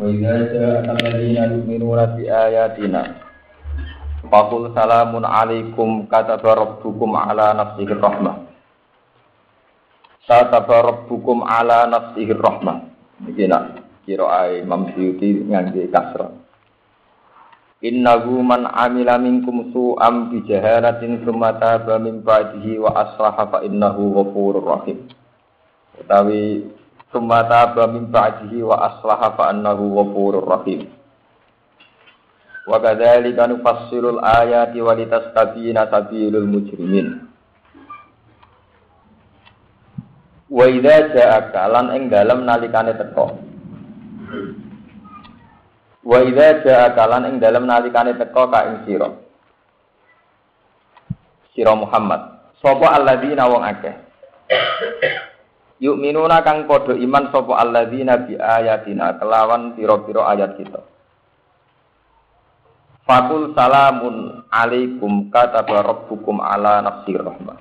وإذا جاءك الذين يؤمنون بآياتنا فقل سلام عليكم كتب ربكم على نفسه الرحمة كتب ربكم على نفسه الرحمة Begini kira Imam Syuuti ngangge kasra. Innahu man amila minkum su'am bi jahalatin tsumma taba min ba'dihi wa aslaha fa innahu ghafurur rahim. Utawi Summa taba min ba'dihi wa aslaha fa annahu ghafurur rahim. Wa kadzalika nufassilul ayati wa litastabina sabilul mujrimin. Wa idza ja'aka lan ing dalem nalikane teko. Wa idza ja'aka lan ing dalem nalikane teko ka ing sira. Sira Muhammad. Sapa alladzina wong akeh. Yuk minuna kang podo iman sopo alladzina bi ayatina kelawan piro-piro ayat kita. Fakul salamun alaikum kata rabbukum ala nafsi rahmah.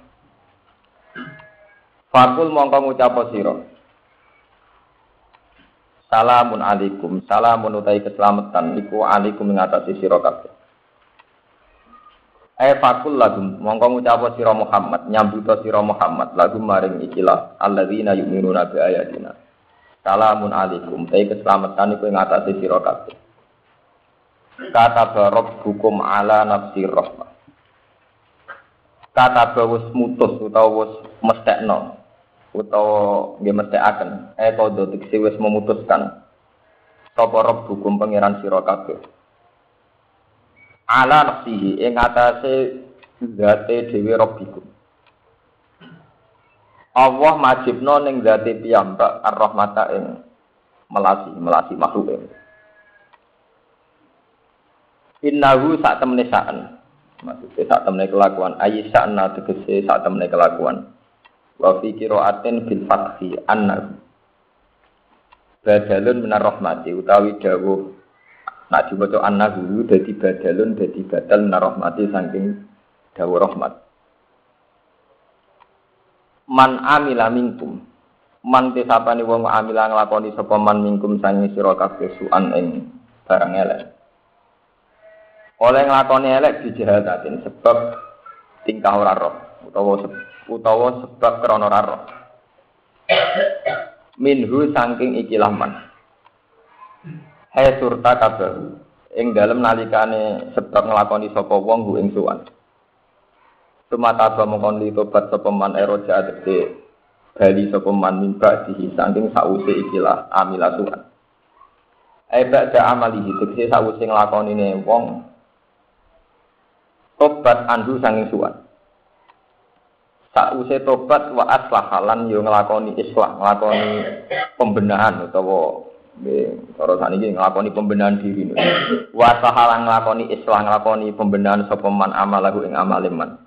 Fakul mongko ngucap sira. Salamun alaikum, salamun utai keselamatan iku alaikum ngatasi sira kabeh. Eh fakul lagum. Mongko ngucap sira Muhammad? Nyambuta sira Muhammad. Lagum maring ikilah. Alladzina yu'minuna bi ayatina. Salamun alaikum. Te keselamatan iku ing atase sira kabeh. Kata hukum ala nafsi rahmah. Kata wis mutus utawa wis mestekno utawa nggih mestekaken eh kodo tekse wis memutuskan. Sapa hukum pangeran sira kabeh ala nafsihi ing atase zate dhewe rabbikum. Allah majibno ning zate piyambak ar-rahmata ing melasi melasi makhluk ing Innahu sak temene saan. Maksudnya sak temene kelakuan. Ayi sa'na tegese sak temene kelakuan. Wa fi qira'atin bil fathi annahu. Badalun minar rahmati utawi dawuh Nak diwaca annahu dadi badalun dadi badal narahmati saking dawa rahmat. Man amila minkum. Man tesapane wong amila nglakoni sapa man minkum sangi sira kabeh suan ing barang elek. Oleh nglakoni elek dijahatatin sebab tingkah ora roh utawa utawa sebab krana ora roh. Minhu saking ikilah man. Hai surta kabar ing dalem nalikane sebab nglakoni sapa wong hu ing suwan. Sumata ba mongkon li tobat sapa man eroja adese bali sapa man mimba dihi saking sause ikilah amila suwan. Ai ba'da amalihi tegese sause nglakonine wong tobat andu saking suwan. Sause tobat wa aslahalan yo nglakoni islah, nglakoni pembenahan utawa Cara saniki nglakoni pembenahan diri. Wa sahala nglakoni islah nglakoni pembenahan sapa man amalahu ing amaliman.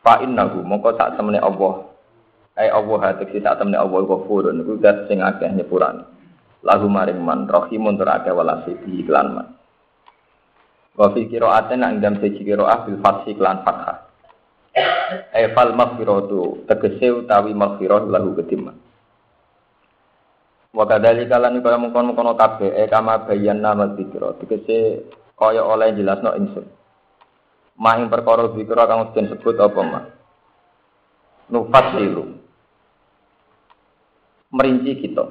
Fa innahu mongko sak temene Allah. Ai Allah hatek sak temene Allah ghafurun niku zat sing akeh nyepurane. Lahu maring man rahimun tur akeh walasi di iklan man. Wa fi qira'atin nang dalam siji qira'ah bil fathi lan fathah. Ai fal maghfiratu tegese utawi maghfirah lahu kediman. Wa kadzalika lan kaya mungkon-mungkon kabeh e kama bayyana madzikra tegese kaya oleh jelasno ingsun. Mahing perkara zikra kang den sebut apa mah. Nufasilu. Merinci kita.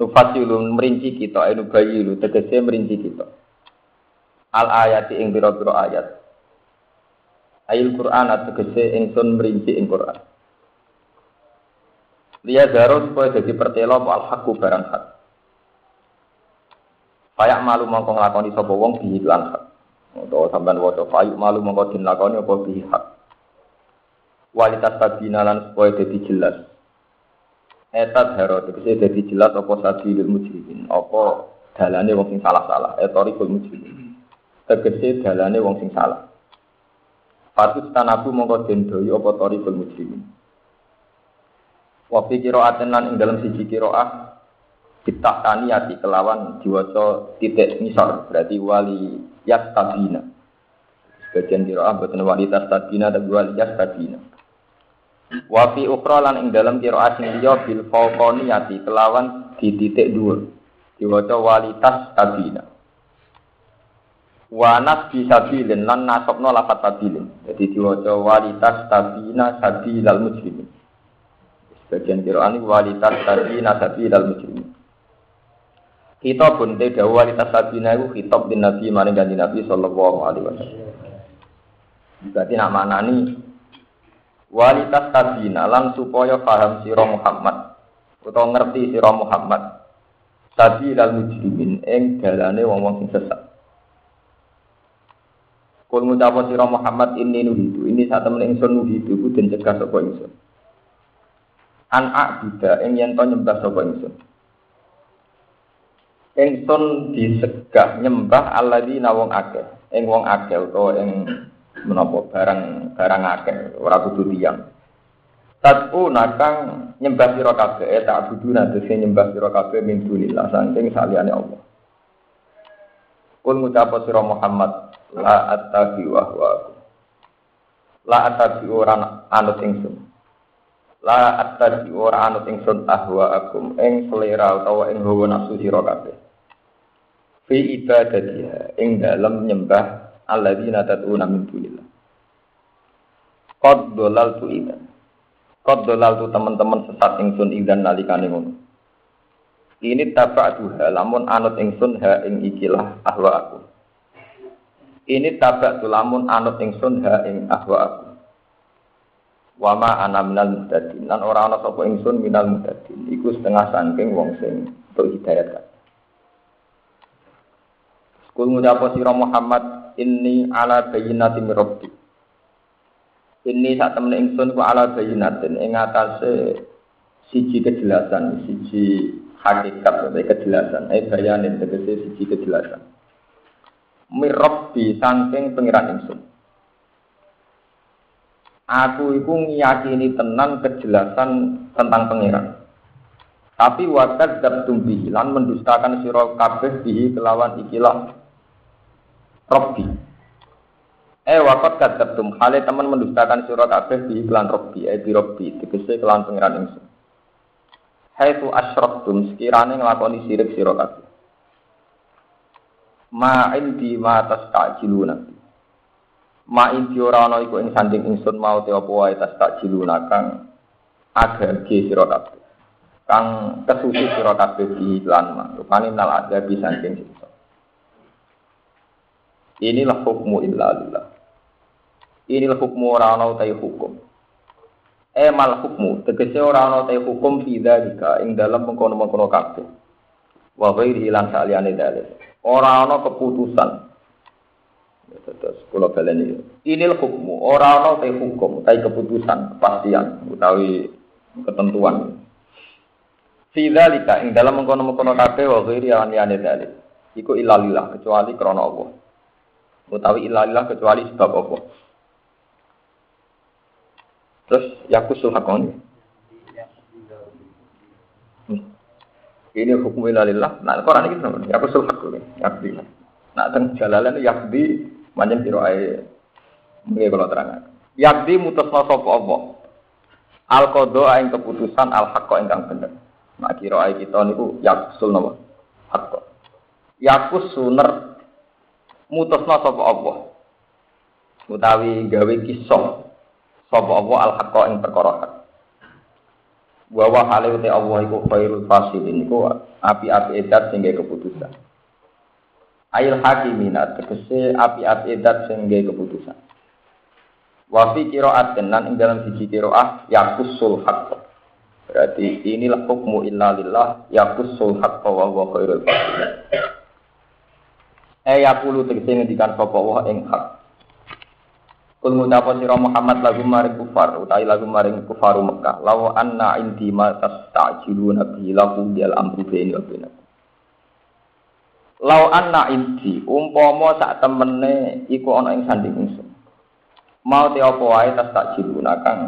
Nufasilu merinci kita anu bayilu tegese merinci kita. Al ayati ing pira-pira ayat. Ayil Quran tegese ingsun merinci ing Quran. Liya zaro supaya jadi pertelo al hakku barang hak. Payak malu mongko nglakoni sapa wong bihi lan hak. Utawa sampean waca payu malu mongko din lakoni apa bihi hak. Kualitas tabina lan supaya jadi jelas. Etat haro tegese jadi jelas apa sabilul mujrimin, apa dalane wong sing salah-salah, etorikul mujrimin. Tegese dalane wong sing salah. Patut tanabu mongko den doi apa torikul mujrimin. Wa fi qira'atin lan ing dalam siji qira'ah kita taniyati kelawan diwaca titik misal berarti wali yastabina. Sebagian qira'ah boten wali tastabina tapi wali yastabina. Wa fi ukhra lan ing dalam qira'ah sing liya bil fawqaniyati kelawan di titik dhuwur. Diwaca walitas tabina. Wanas bisabilin lan nasabna lafat sabilin. Jadi diwaca walitas tabina sabilal muslimin. Sebagian Quran ini walitas tabina sabilal muslimin. Kita pun tidak walitas tabina itu kitab bin Nabi maring ganti Nabi sallallahu alaihi wasallam. Berarti nak manani walitas tabina lan supaya paham sira Muhammad utawa ngerti sira Muhammad sabilal mujrimin ing dalane wong-wong sing sesat. Kul ngucap sira Muhammad ini nuhidu, ini saat temen ingsun nuhidu ku den cegah ingsun. An abida ing yen to nyembah sapa ingsun. Ingsun disegah nyembah alladzina wong akeh, ing wong akeh utawa ing menapa barang barang akeh ora kudu tiyang. Tatu nakang nyembah sira kabeh eh, tak buduna dese nyembah sira kabeh min dunillah saking saliyane Allah. Kul ngucap sira Muhammad la attabi wa huwa La attabi ora anut ingsun. La attabi ora anut ingsun ahwa akum ing selera utawa ing hawa nafsu sira kabeh. Fi ibadatiha ing dalem nyembah alladzina tad'una min dunillah. Qad dolaltu iman. Qad dolaltu teman-teman sesat ingsun idan nalikane ngono. Ini tabak duha, lamun anut ingsun ha ing ikilah ahwa aku. Ini tabak lamun anut ingsun ha ing ahwa aku. Wama ana minal muhtadin lan ora ana sapa ingsun minal muhtadin. Iku setengah saking wong sing untuk hidayat. Kul ngucap sira Muhammad inni ala bayyinati min rabbi. Ini saat temen ingsun ku ala bayyinatin ing atase siji kejelasan, siji hakikat atau kejelasan. Eh bayanin tegese siji kejelasan. Mirabbi saking pengiran ingsun. Aku iku ngiyakini tenan kejelasan tentang pengiran. Tapi wakat dabtum lan mendustakan sira kabeh bihi kelawan ikilah Robbi. Eh wakat kadabtum hale teman mendustakan sira kabeh bihi kelan Robbi, eh bi Robbi tegese kelan pengiran ingsun. Haitsu asyraktum sekirane nglakoni sirik sira kabeh. Ma indi ma tastajiluna ma inti ora ana iku ing sanding ingsun mau te apa wae tas tak jiluna kang agage sira kabeh. Kang kesusu sira kabeh di lan ma rupane nal ada bi sanding siksa inilah hukmu illa inilah hukmu ora ana utai hukum. Eh mal hukmu tegese ora ana utai hukum fi dzalika ing dalam mengkono-mengkono kabeh. Wa ghairi lan saliyane dalil. Ora ana keputusan Terus kalau kalian ini, ini hukum orang orang teh hukum, teh keputusan, kepastian, utawi ketentuan. Sidalika ing dalam mengkono mengkono kafe wa ghairi an yani dalil. Iku ilalillah kecuali krono Allah. Utawi ilalillah kecuali sebab Allah. Terus yakusul hakoni. Hmm. Ini hukum ilalillah. Nah, Quran ini kenapa? Yakusul hakoni. Yakdi. Nah, teng jalalan yakdi Manjen sira ae mungkin kalau terang. Yakdi mutusna sapa apa? Al qada ing keputusan al haqqa ingkang bener. Nah kira ae kita niku yaksul napa? Haqqa. Yakus suner mutusna sapa apa? Utawi gawe kisah sapa apa al haqqa ing perkara hak. Wa wa hale Allah iku khairul fasilin iku api-api edat sing keputusan. Ail hakimina tegese api-api edat sing keputusan. Wa fi qira'atin lan ing dalam siji qira'ah yaqusul haqq. Berarti inilah hukmu illa lillah yaqusul haqq wa huwa khairul fasilin. Eh yaqulu tegese ngendikan sapa wa ing hak. Kul ngucapa sira Muhammad lagu maring kufar utawi lagu maring kufaru Mekah. Law anna indi ma bihi lahu dial amru baini wa bainakum. Lau anna inti umpama sak temene iku ana ing. Mau te apa wae tas tak jiluna kang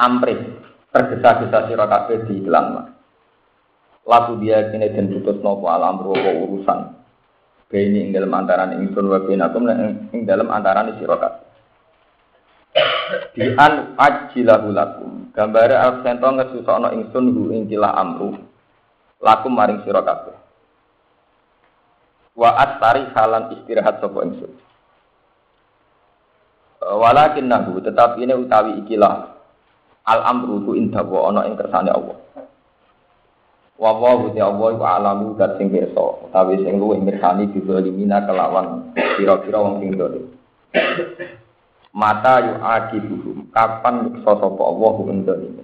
amrih tergesa-gesa sira kabeh di iklan mah. Laku dia kini dan putus nopo alam robo urusan. Bini ing dalam antaran ingsun wa binakum ing dalam antaran sira kabeh. Di an ajilahu lakum. Gambare al sento ngesusokno ingsun hu ing amru lakum maring sira kabeh. Wa astari halan istirahat sapa ingsun. Walakin nahu tetapi ini utawi ikilah al amru ku indah wa ana ing kersane Allah. Wa wa ti Allah wa alamu dat sing pirsa utawi sing luwih mirsani bizalimina kelawan kira-kira wong sing dolim. Mata yu akibuhum kapan nyiksa sapa Allah ing dolim.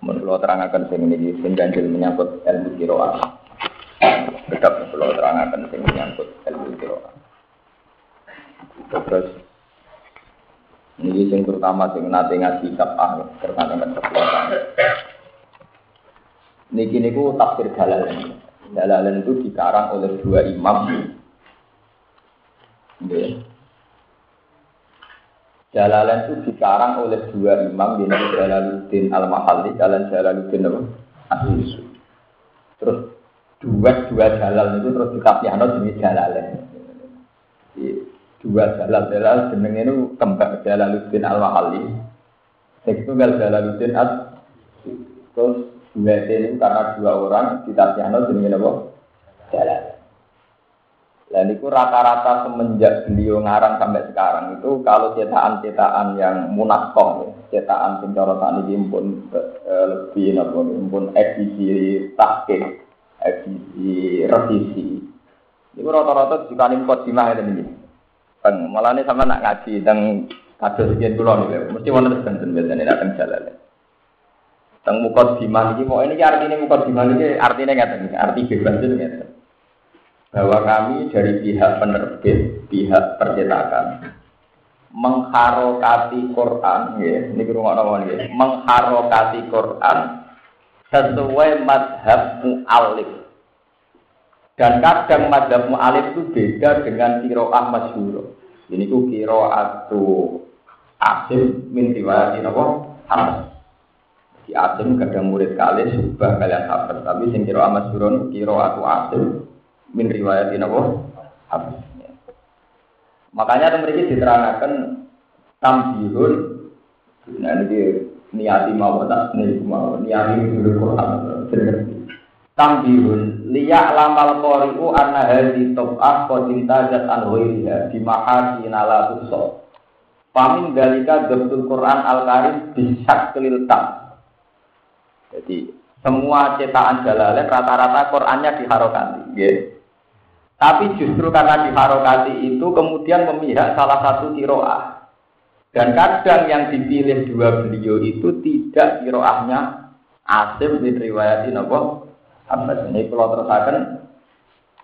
Mun kula terangaken sing niki sing menyangkut ilmu qiraat. Tetap kula terangaken sing menyangkut ilmu qiraat. Terus ini sing terutama sing nate ngaji sabah terkait dengan kekuatan. Niki niku tafsir dalalen. Dalalen itu dikarang oleh dua imam. Jalalain itu dikarang oleh dua imam, yaitu Jalaluddin Al-Mahalli, dan Jalaluddin Al-Asisi. Terus dua dua jalal itu terus dikasihano jenis Jalalain. Dua jalal jalal jeneng itu kembang Jalaluddin Al-Mahalli. Itu gal Jalaluddin Al Terus dua ini karena dua orang dikasihano jenis apa? Jalal. Dan itu rata-rata semenjak beliau ngarang sampai sekarang itu kalau cetakan-cetakan yang munakoh, cetakan pencorotan ini pun e, lebih namun pun edisi tahkik, edisi revisi. Itu rata-rata jika ini kodimah itu ini. Bang, malah ini sama nak ngaji dan kados sekian pulau nih, mesti wonten sebentar biasanya datang jalan. Teng mukadimah ini, mau ini artinya mukadimah ini artinya nggak arti bebas itu nggak bahwa kami dari pihak penerbit, pihak percetakan mengharokati Quran, ya, ini rumah nama ya, mengharokati Quran sesuai madhab mu'alif. Dan kadang madhab mu'alif itu beda dengan kiroah masyhur. Ini ku kiroatu asim min riwayatin apa? Hamas. Di asim kadang murid kali subah kalian hafiz, tapi sing kiroah masyhur kiroatu asim min riwayat ini apa? Makanya memiliki diterangkan tambihun nah ini niati mau tak nih mau niati dulu Quran tambihun liya lamal qori'u anna hadhi tob'ah qad intajat an ghairiha bi mahasina tusab Pamin dalika dabtul Quran al-Karim bisa keliltam. Jadi semua cetakan jalalain rata-rata Qurannya diharokati. Gitu. Tapi justru karena diharokati itu kemudian memihak salah satu kiroah. Dan kadang yang dipilih dua beliau itu tidak kiroahnya asim di riwayatin apa? Apa ini kalau terusakan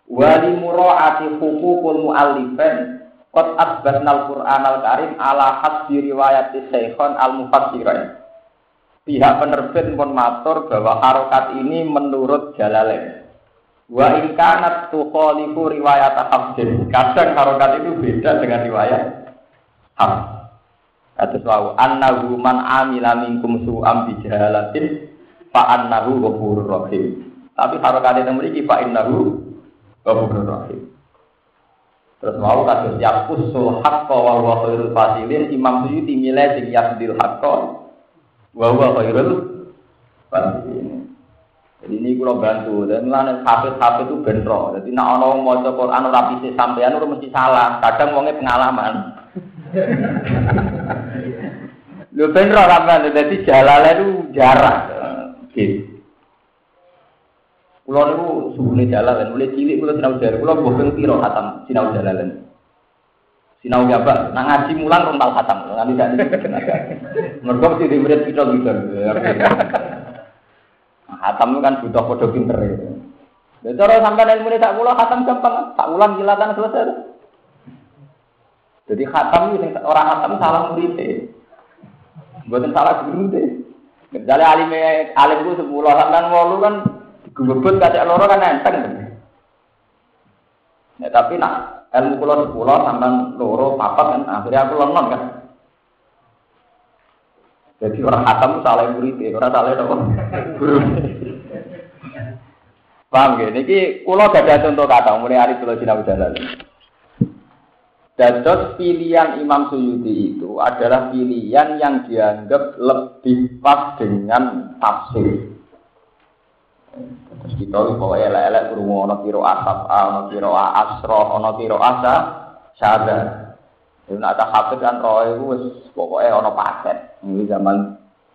wali muraati hukukul mu'allifen Qad al-Qur'an al-Karim ala hasbi riwayat Syekhon al-Mufassirin. Pihak penerbit pun matur bahwa harokat ini menurut Jalalain. Wa in kanat tuqalifu riwayat Hafsin. Kadang harokat itu beda dengan riwayat Hafs. Kata suau annahu man amila minkum su'am bi jahalatin fa annahu ghafurur rahim. Tapi harokat itu memiliki fa innahu ghafurur rahim. Terus mau kasus yakusul haqqo wa huwa khairul fasilin Imam Suyuti milih sing yasdil haqqo wa huwa khairul fasilin. Jadi ini kalau bantu, dan mana hafid-hafid itu benro. Jadi nak ono mau coba anu rapi si sampean itu mesti salah. Kadang wongnya pengalaman. Lu benro sampean, jadi jalan itu jarak. Gitu. Kulo niku suhune jalan, mulai cilik kulo sinau jalan, kulo bosen piro khatam sinau jalan. Sinau jabat, nang ngaji mulang rong khatam, nganti sak. Mergo mesti dimurid piro gitu. Hatam kan butuh kode pinter ya. Dan cara sampai ilmu tak pula hatam gampang, tak ulang kilatan selesai. Jadi hatam itu orang hatam salah murid Bukan salah guru deh. Misalnya alim alim itu sepuluh sampai walu kan gebebut kacak loro kan enteng. Ya, tapi nak ilmu kulo sepuluh sampai loro papat kan akhirnya aku lemon kan. Jadi orang hatam salah murid, orang salah apa? Guru. Paham gak? Niki kulo gada contoh kata, mulai hari kulo sinau jalan. Dados pilihan Imam Suyuti itu adalah pilihan yang dianggap lebih pas dengan tafsir. Terus kita pokoknya elek-elek kurungu ono kiro asap, ono kiro asro, ono kiro asa, sadar. Itu nak tak hafid kan roh itu pokoknya ono paket. Ini zaman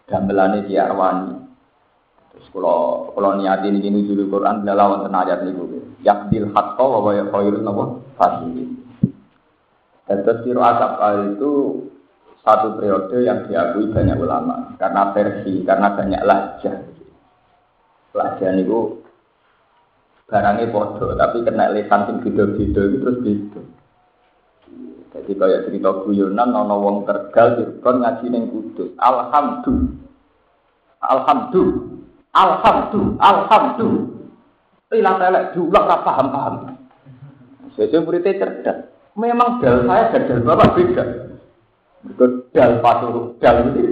gamelane di Arwani. Terus kalau kalau niat ini gini judul Quran adalah wonten ayat niku. Yakdil haqqo wa wa khairun napa fasilin. Terus asap itu satu periode yang diakui banyak ulama karena versi, karena banyak lajah. Lajah itu barangnya bodoh, tapi kena lesan sing beda-beda itu terus beda. Jadi kayak cerita guyonan nono wong tergal Cirebon ngaji ning Kudus. Alhamdulillah. Alhamdulillah. Alhamdulillah. Alhamdulillah. Ilah telek diulang ra paham-paham. Saya muridnya cerdas. Memang dal saya dan dal bapak beda. Itu dal pasur, dal ini.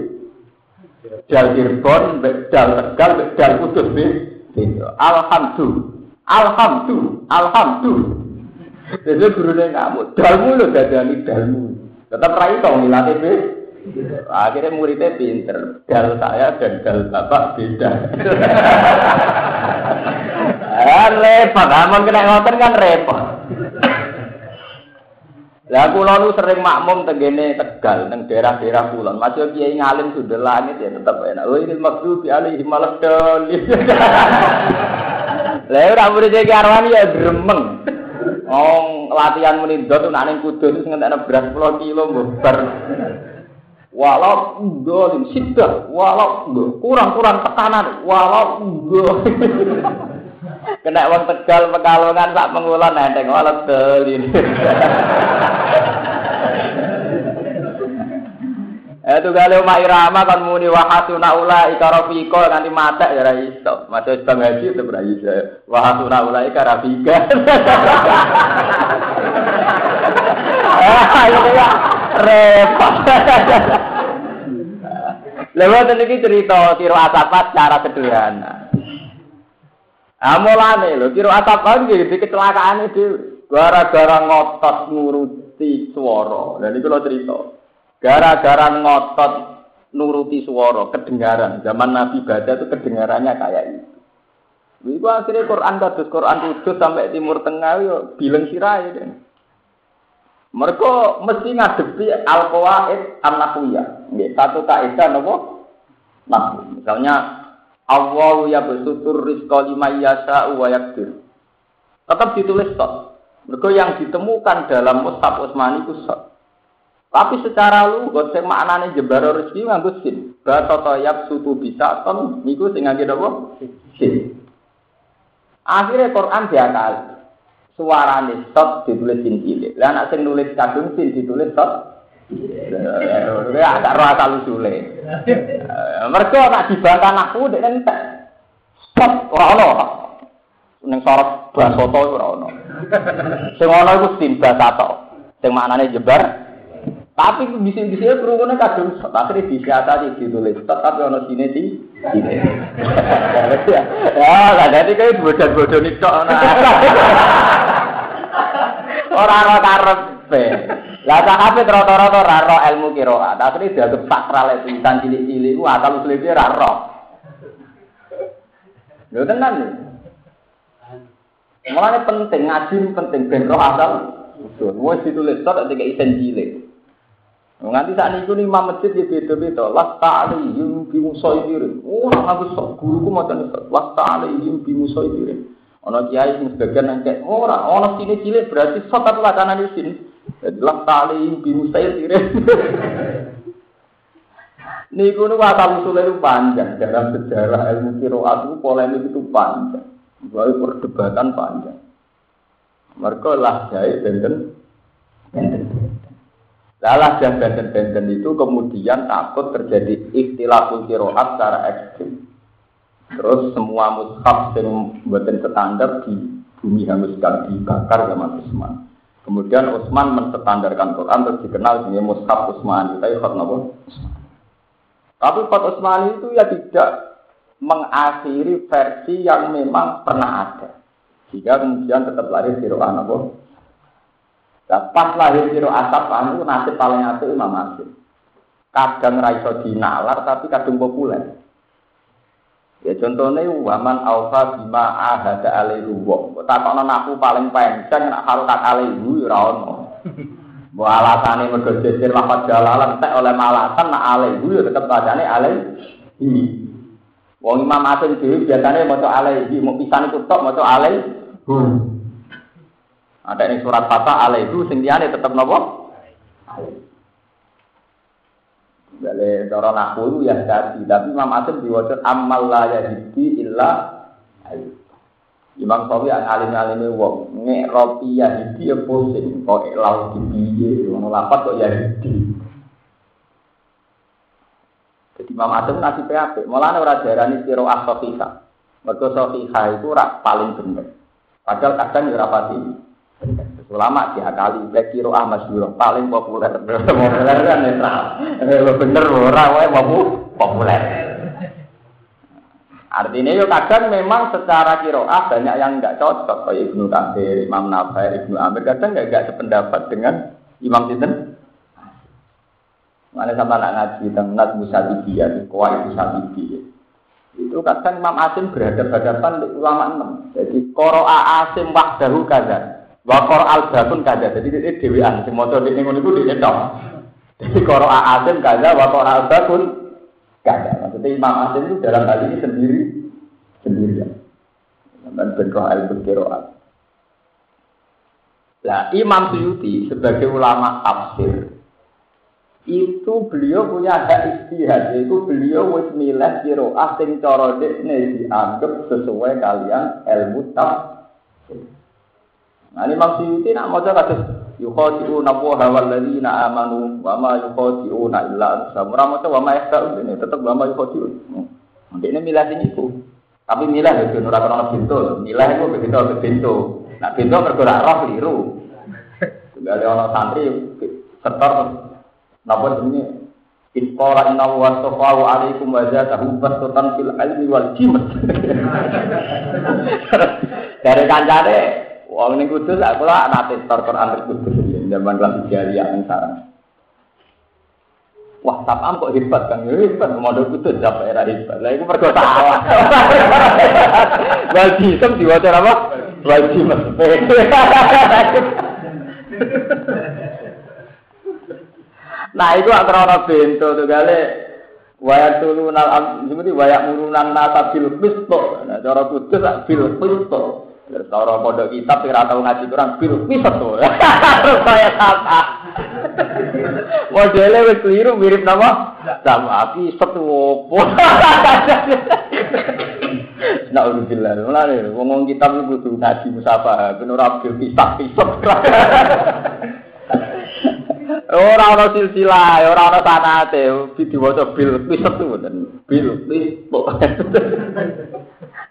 Dal Cirebon, dal Tegal, dal Kudus. Alhamdulillah. Alhamdulillah. Alhamdulillah. Jadi gurunya ngamuk, dalmu lo dadani dalmu. Tetap rai tau ngilatih be. Akhirnya muridnya pinter. Dal saya dan dal bapak beda. kan repot, aman kena ngoten kan repot. Lah kula nu sering makmum tenggene Tegal, teng daerah-daerah kulon. Masih kiai ngalim sudah langit ya tetap enak. Oh ini maksud alaihi maladdallin. Lah ora murid iki arwani ya gremeng. Oh, latihan menindot tuh nane kudus terus ngentekno beras 10 kilo mbar. Walau dolim sidah, walau kurang-kurang tekanan, walau Kena wong Tegal Pekalongan sak pengulan enteng walau dolim. Itu kali Mak Irama kan muni wahasuna ula ikarafiko nanti mata ya ra iso. Masuk bang haji itu ra iso. Wahasuna ula ikarafika. Ayo ya repot. Lewat ini cerita kiro asapat cara sederhana. Amolane lho kiro asapat iki kecelakaan itu gara-gara ngotot nguruti suara. Dan itu lo cerita. Gara-gara ngotot nuruti suara, kedengaran. Zaman Nabi Bada itu kedengarannya kayak itu. Itu akhirnya Quran kados Quran kudus sampai Timur Tengah yo bilang sirai deh. Mereka mesti ngadepi al qawaid an nahwiyah. Satu kaidah nopo? Nah, misalnya Allah ya bersutur rizqa lima yasa wa yakdir. Tetap ditulis tot. Mereka yang ditemukan dalam Mushaf Utsmani itu. Tapi secara lu, gue sing maknane jebar rezeki nganggo sin. Batoto yap sutu bisa ton niku sing ngangge apa? Sin. Akhirnya Quran diakal. Suarane sot ditulis sin cilik. Lah anak sing nulis kadung sin ditulis sot. Ya agak roh asal usule. Mergo nak dibantah aku dek entek. Sot ora. Ning sorot basoto ora ono. Sing ono iku sin basato. Sing maknane jebar tapi bisa-bisa kerumunan kadung akhirnya bisa tadi ditulis tapi ono sini sih sini. Ya, lah jadi kayak bodoh-bodoh nih kok. Orang-orang karep Lah apa rata-rata raro ilmu kiroat. Akhirnya dianggap sakral itu insan cilik-cilik. Wah, kalau selipnya raro. Lho tenan nih. Mulanya penting ngaji penting ben roh asal. Wes ditulis tok ketika isen cilik. Nganti saat ini imam masjid ya beda-beda. Las ta'alihim bimusoidirin. Oh, aku sok guruku mau tanya. Las ta'alihim bimusoidirin. Ono kiai sing sebagian nang kayak ora, ono sini cilik berarti sok tapi wacana di sini. Las ta'alihim bimusoidirin. Niku nu asal usulnya itu panjang dalam sejarah ilmu kiroat itu polemik itu panjang, bahwa perdebatan panjang. Mereka lah jahit benten, benten. Lalah dan benten-benten itu kemudian takut terjadi ikhtilaful kiroat secara ekstrim. Terus semua mushaf yang buatin standar di bumi hanguskan dibakar sama Utsman. Kemudian Utsman menstandarkan Quran terus dikenal sebagai mushaf Utsman. Ikut nopo Tapi Fat Utsman itu ya tidak mengakhiri versi yang memang pernah ada. Sehingga kemudian tetap lari di rohan apa? Nah, pas lahir kiro asap itu nasib paling apik Imam Asim. Kadang raiso dinalar tapi kadang populer. Ya contohnya waman alfa bima ahada alaihi wa. Takokno aku paling penceng nak harus tak alaihi ora ono. Mbok alasane mergo jejer lafaz jalalan tek oleh malasan nak alaihi ya tetep bacane alaihi. Wong Imam Asim dhewe biasane maca alaihi, mau pisan itu tok maca alaihi. Ada ini surat Fatah alaihi sing liyane tetep napa? Jadi cara naku ya jadi, tapi Imam Asim diwajib amal la yahdi illa. Imam Sawi yang alim alim wong nge roti yahdi ya pusing, kok lau di piye, ngono lapat kok yahdi. Jadi Imam Asim nasi PAP, malah ora darani sira asofika. Mergo sofika itu rak paling bener. Padahal kadang ya rapati. Ulama diakali, baik kiro Ahmad Syuro paling populer. Populer kan netral. Bener orang wae populer. Artinya yo kadang memang secara kiroah banyak yang nggak cocok kayak Ibnu Katsir, Imam Nawawi, Ibnu Amir kadang nggak nggak sependapat dengan Imam Sinten. Mana sama anak ngaji tentang Nat Musadibiyah, Kuwait Musadibiyah. Itu kadang Imam Asim berhadapan-hadapan ulama enam. Jadi Koroa Asim wahdahu kaza. Wakor al bakun kada. Jadi ini dewan. Si motor di ngono itu di Jadi koro asim kada. Wakor al kada. Maksudnya Imam Asim itu dalam hal ini sendiri sendirian. Dan benroh al berkiroat. Nah, Imam Suyuti sebagai ulama tafsir itu beliau punya hak istihad itu beliau wis milih kiroah sing cara dekne dianggap sesuai kalian ilmu tafsir. Nah ini Suyuti nak maca kados yukhadi'una wa hawal ladzina amanu wa ma yukhadi'una illa anfusahum. Ora maca wa ma yahta'un ini tetep wa ma yukhadi'un. Ini milih sing itu. Tapi milih itu ora kena pintu. Milih itu begitu ke pintu. Nah pintu mergo roh keliru. Ada orang santri setor napa ini Iqala inna wa safahu alaikum wa zatahu bastatan fil ilmi wal jimat. Dari kancane Wong ning kudus aku lah nate tor Quran kudus zaman kelas jariah ning sarang. Wah, sapam kok hebat kan? Hebat, modal kudus apa era hebat. Lah iku mergo salah. Wajib diwaca apa? Wajib Nah, itu akrara bento tuh gale waya tulunal am seperti waya murunan nasa bil qisto. Nah, cara kudus bil qisto. Cara pondok kitab sing ora tau ngaji Quran biru piset to. Saya kata. Modele wis keliru mirip nama sama api setu opo. Nah, alhamdulillah. Mulane ngomong kitab iku kudu ngaji musafah, ben ora bil pisak-pisak. Ora ana silsilah, ora ana sanate, diwaca bil piset tuh bil piset.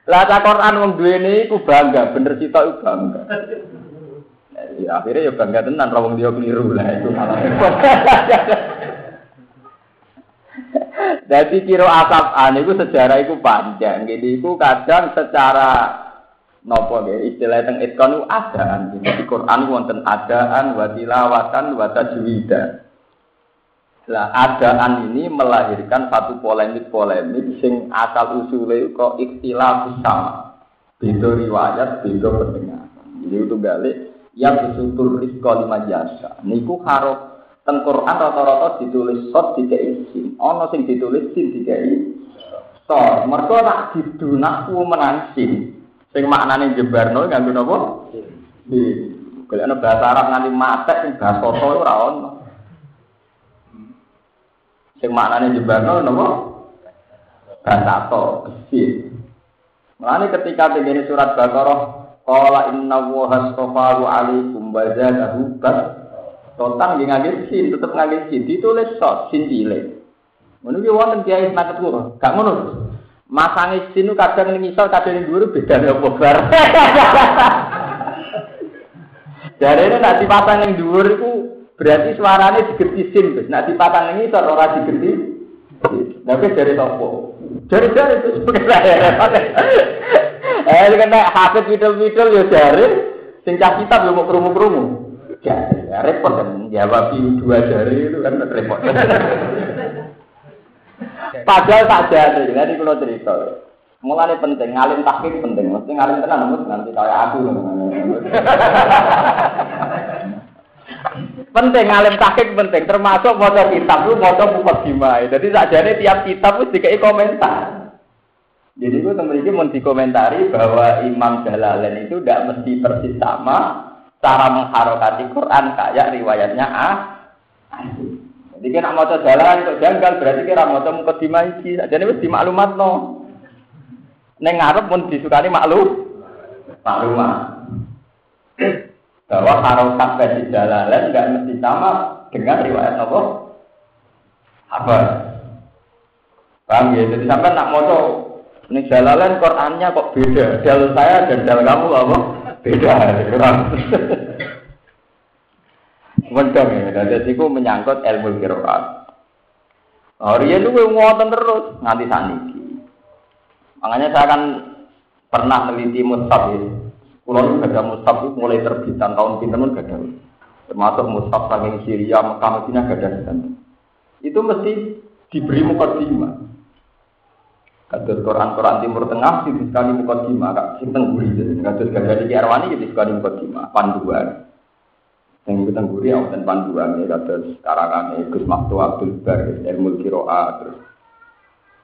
Lah ta Quran wong duwene iku bangga, bener sitok iku bangga. Ya, akhirnya ya bangga tenan ra dia keliru lah itu malah. Jadi kiro asap an itu sejarah itu panjang. Jadi itu kadang secara nopo ya istilah teng itkon itu adaan. Di Quran wonten adaan, wa tilawatan, wa tajwidan. Lah adaan ini melahirkan satu polemik-polemik sing asal usulnya kok ikhtilaf sama. Beda riwayat, beda pendengar. Jadi itu balik yang besutul rizko lima jasa. Niku harus teng Quran rata-rata ditulis sot sin. Ono sing ditulis sin di sot. Mereka tak menansin. Sing maknane jebarno nganggo napa? Di kalau bahasa Arab nanti mate sing bahasa ora ono. Sing maknane jembano napa? Basato, besi. Mulane ketika tegene surat Baqarah qala inna wa hastafaru alaikum wa zadahu bas. Totan nggih ngangge sin, tetep ngangge sin, ditulis sot sin cilik. Ngono ki wonten kiai senaket kula. Gak ngono. Masange sin kadang ning isor, kadang ning dhuwur bedane opo bar. Jarene nek dipasang ning dhuwur iku Berarti suaranya digerti sin. Nah dipatang ini ora digerti. Tapi dari topo. Dari dari itu sebagai Eh kena hafid widol-widol ya jari. Sing cah kitab ya mau kerumu-kerumu. Ya, repot kan jawab dua jari itu kan repot. Padahal tak jari, nanti kalau cerita. Mulane penting, ngalim tahqiq penting. Mesti ngalim tenan nanti kayak aku. Penting ngalim tahqiq penting, termasuk maca kitab lu maca mukadimah. Jadi sakjane tiap kitab wis dikai komentar. Jadi itu teman ini mau bahwa Imam Jalalain itu tidak mesti persis sama cara mengharokati Quran kayak riwayatnya ah. Jadi kan mau jalan untuk janggal berarti kira mau mukadimah iki. Jadi wis dimaklumat no. Neng ngarep pun disukani maklum maklumat. Bahwa harokat versi Jalalain nggak mesti sama dengan riwayat apa? Apa? Paham ya? Jadi sampai nak mau ini Jalalain Qurannya kok beda. Dal saya dan dal kamu apa? Beda. Kurang. Mendang ya. Jadi itu menyangkut ilmu kiroat. Oh, dia itu ngotot terus nganti saniki. Makanya saya kan pernah meneliti mushaf ya. Kulo gada mushaf itu mulai terbitan tahun pinter pun gada. Termasuk mushaf saking Syria, Mekah, Madinah gada Itu mesti diberi mukadimah. Kados Quran-Quran Timur Tengah di sekali mukadimah, kak sing tengguri. Kados gada di Arwani di sekali mukadimah, panduan. Yang itu tengguri dan panduan ya kados karangan Gus Maktu Abdul Bar, Ilmu Kiroa, terus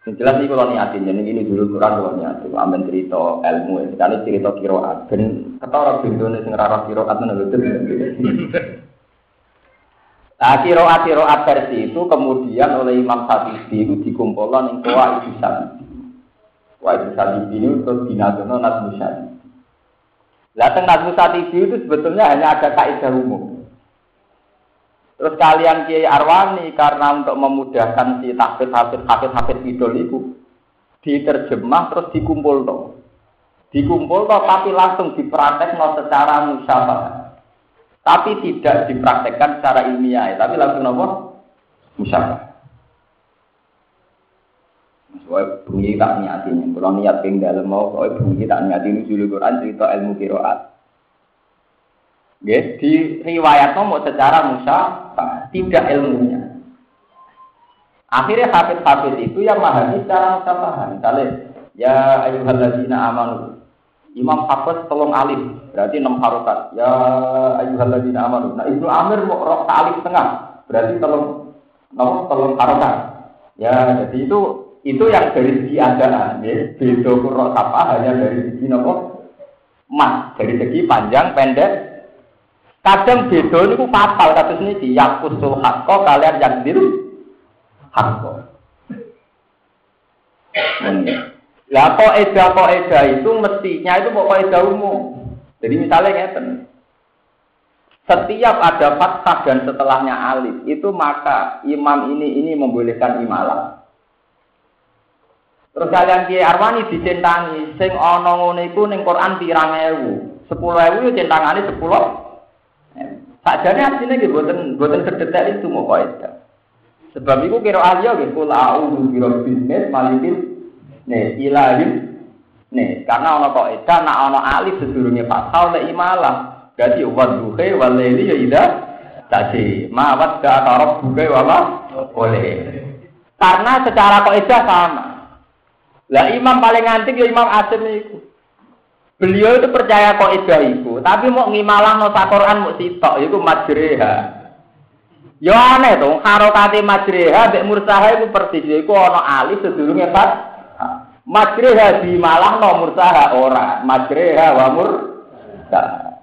yang jelas ini kalau niatin, jadi ini dulu Quran kalau niatin, amin cerita ilmu, sekali cerita kiroat, dan kata orang bintune sing rara kiroat betul. Nah kiroat kiroat versi itu kemudian oleh Imam Satibi itu dikumpulkan yang kuah itu Satibi. Kuah itu Satibi ini terus dinadono Nazmu Satibi. Lah teng Nazmu itu sebetulnya hanya ada kaidah umum. Terus kalian Kiai Arwani karena untuk memudahkan si tahfidz hafid hafid hafid idol itu diterjemah terus dikumpul toh. Dikumpul toh tapi langsung dipraktek no secara musyawarah. Tapi tidak dipraktekkan secara ilmiah, tapi langsung nopo musyawarah. Soalnya bunyi tak niatin, kalau niat ping dalam mau, soalnya bunyi tak niatin dulu Quran cerita ilmu kiroat. Ya, di riwayat mau secara musa tidak ilmunya. Akhirnya hafid-hafid itu yang memahami secara musafahan. Misalnya, ya ayyuhalladzina amanu. Imam Hafiz tolong alif, berarti enam harokat. Ya ayyuhalladzina amanu. Nah, Ibnu Amir mau rok alif tengah, berarti tolong nomor tolong harokat. Ya, jadi itu itu yang dari segi adaan, ya. Beda kurang apa hanya dari segi nomor mas, dari segi panjang pendek Kadang beda niku fatal kados niki yakusul hakko kalian yang diru hakko. Lah kok eda kok eda itu mestinya itu kok eda umum. Jadi misalnya ngeten. Setiap ada fathah dan setelahnya alif itu maka imam ini ini membolehkan imalah. Terus kalian Kiai Arwani dicentangi sing ana ngene iku ning Quran pirang ewu. 10.000 yo centangane 10 Sajane asline nggih boten boten sedetail itu mau kaidah. Sebab itu kira ahliya nggih kul a'udzu birabbin malikin nih ilahin nih karena ana kaidah nak ana alif sedurunge fathah lek imalah. Berarti wadduhe walaili ya ida tadi mawat ka tarab buke wala boleh. Karena secara kaidah sama. Lah imam paling antik ya Imam Asim itu. Beliau itu percaya kok itu, tapi mau ngimalah no Quran mau sitok, itu majreha. Yo aneh tuh, harokati majreha, bek mursaha itu persis, itu ono alif sedurungnya pas. Majreha di malah no mursaha ora, majreha wa mursaha.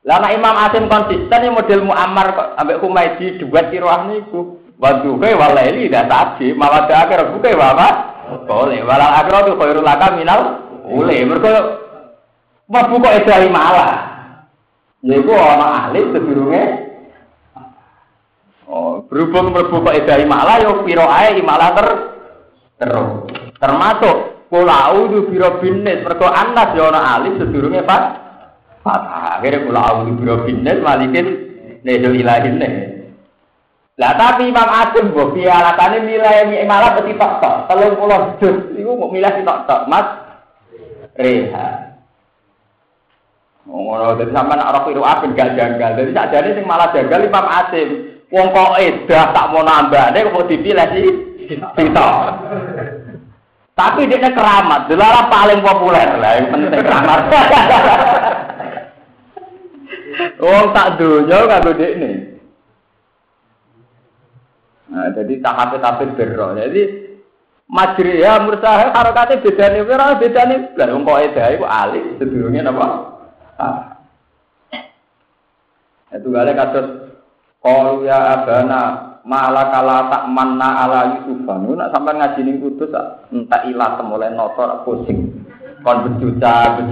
Lama Imam Asim konsisten yang model Muammar ambek Humaydi dua kiroah niku. Waduh, kayak walaili dah tadi, malah akhir bukai bapak. Boleh, walau akhir itu khairul laka minal. Boleh, mereka Mlebu kok edari malah. Yaiku ana alif sedurunge Oh, berhubung mlebu kok edari malah yo pira ae malah ter terus. Termasuk kula audu biro binis mergo anas yo ana alif sedurunge pas fathah. Akhire kula audu biro binis malikin nesul ilahin ne. Lah tapi Imam Asim mbok pialatane milih malah peti tok tok 30 juz iku mau milih tok tok Mas Reha. Ngono dadi sampean ora kira apen gak janggal. Dadi sakjane sing malah janggal Imam Asim. Wong kok edah tak mau nambane kok dipilih sih. Sita. Tapi dia keramat, delalah paling populer lah, yang penting keramat. Wong tak dunya kanggo dekne. Nah, jadi tahap tahap berro. Jadi majri ya mursahe harokate bedane ora bedane blas wong kok edahe ku alif sedurunge napa? Itu gale kados qalu ya abana malah kala tak manna ala Yusuf. Niku nak sampean ngaji ning kudus entek ilat mulai notor pusing. Kon bejuta.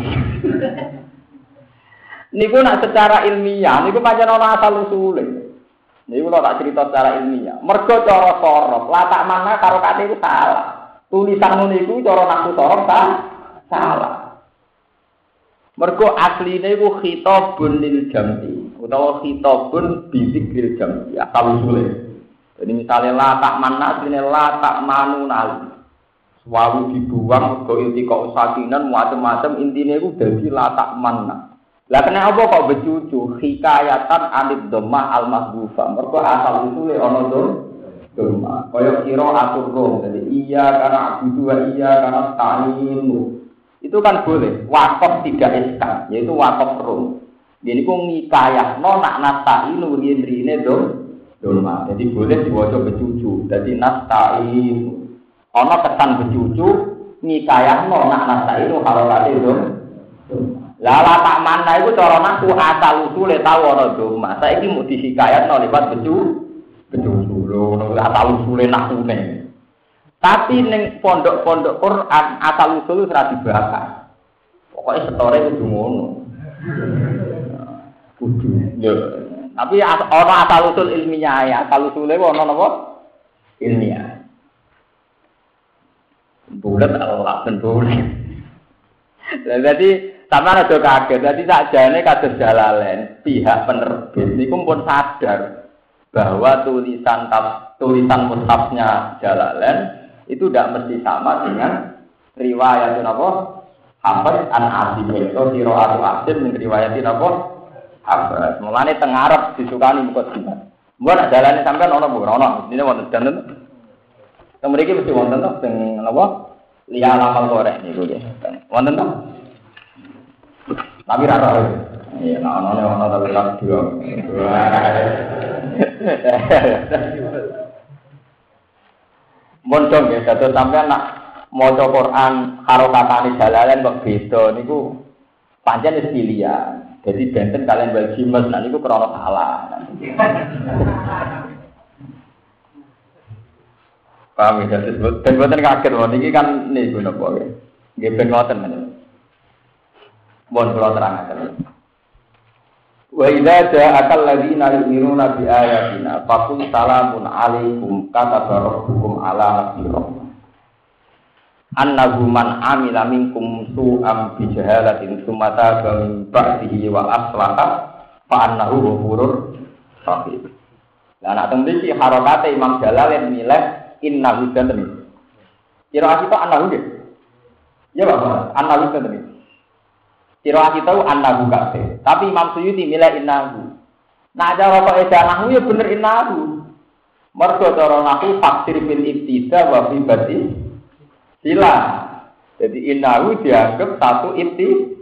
niku nak secara ilmiah niku pancen ana asal usule. Niku kalau tak cerita secara ilmiah. Mergo cara sorok, latak mana karo kate itu salah. Tulisan ngono iku cara nafsu sorok ta? salah. Mergo asline iku khitabun lil jam'i utawa khitabun bi dzikril jam'i asal usule. Jadi misalnya latak mana, ini latak manu nali. Selalu dibuang ke inti kok sakinan macam-macam intinya itu jadi latak mana. Lah kena apa kok becucu hikayatan anit domah al mahbufa. Mereka asal usule ono dom domah. Kaya kira atur rom. Jadi iya karena abudu iya karena ta'inu. Itu kan boleh. Wakaf tidak eskan, yaitu wakaf rom. Jadi kok ngikayah no nak nasta'inu rien-riene dom dolma. Jadi boleh diwaca becucu. Jadi nastain. Ono kesan becucu nikayahno nak nastain harokate dom. Lala tak mana itu cara naku asal usule tahu. Saya ini mau disikayat no lewat becu, becucu lo, asal usule nakune. Tapi neng pondok-pondok Quran asal usul itu dibakar. Pokoknya setore itu ngono. Kudu. Tapi ono asal usul ilmiah ya, asal usule ono napa? Ilmiah. Bulat Allah ben bulat. Jadi sama ada kaget, jadi sakjane kados jalalen pihak penerbit niku pun sadar bahwa tulisan tulisan mushafnya jalalen itu tidak mesti sama dengan riwayat apa? Hafiz an Asim itu atau Asim min riwayatin apa? Abbas. Mulane teng Arab disukani muka jimat. Mbok nak dalane sampean ana bu, ana. Ini wonten danten. Teng mriki mesti wonten to sing napa? Liya lamal gorek niku nggih. Wonten to? Tapi ra tau. Iya, ana ana tapi tak dua. Mun dong ya, dados sampean nak maca Quran karo katane jalalen kok beda niku pancen wis pilihan. Jadi benten kalian bagi mas, nanti itu krono salah. Paham ya, jadi dan buatan kaget, mohon ini kan nih guna boy. Gak ben ngoten men. Mohon aja. Wa idza ja'akal ladzina yu'minuna bi ayatina faqul salamun alaikum kata rabbukum ala nafsihi annahu man amila minkum su'am bi jahalatin sumata min ba'dihi wa aslaha fa annahu ghafurur rahim. Lah nek teng mriki harokate Imam Jalalain milih innahu dan Kira kita annahu nggih. Ya Pak, annahu dan Kira kita annahu kabeh. Tapi Imam Suyuti milih innahu. Nah cara kok edanahu ya bener innahu. Mergo cara nahu faksir bil ibtida wa fi sila. Jadi innahu dianggap satu inti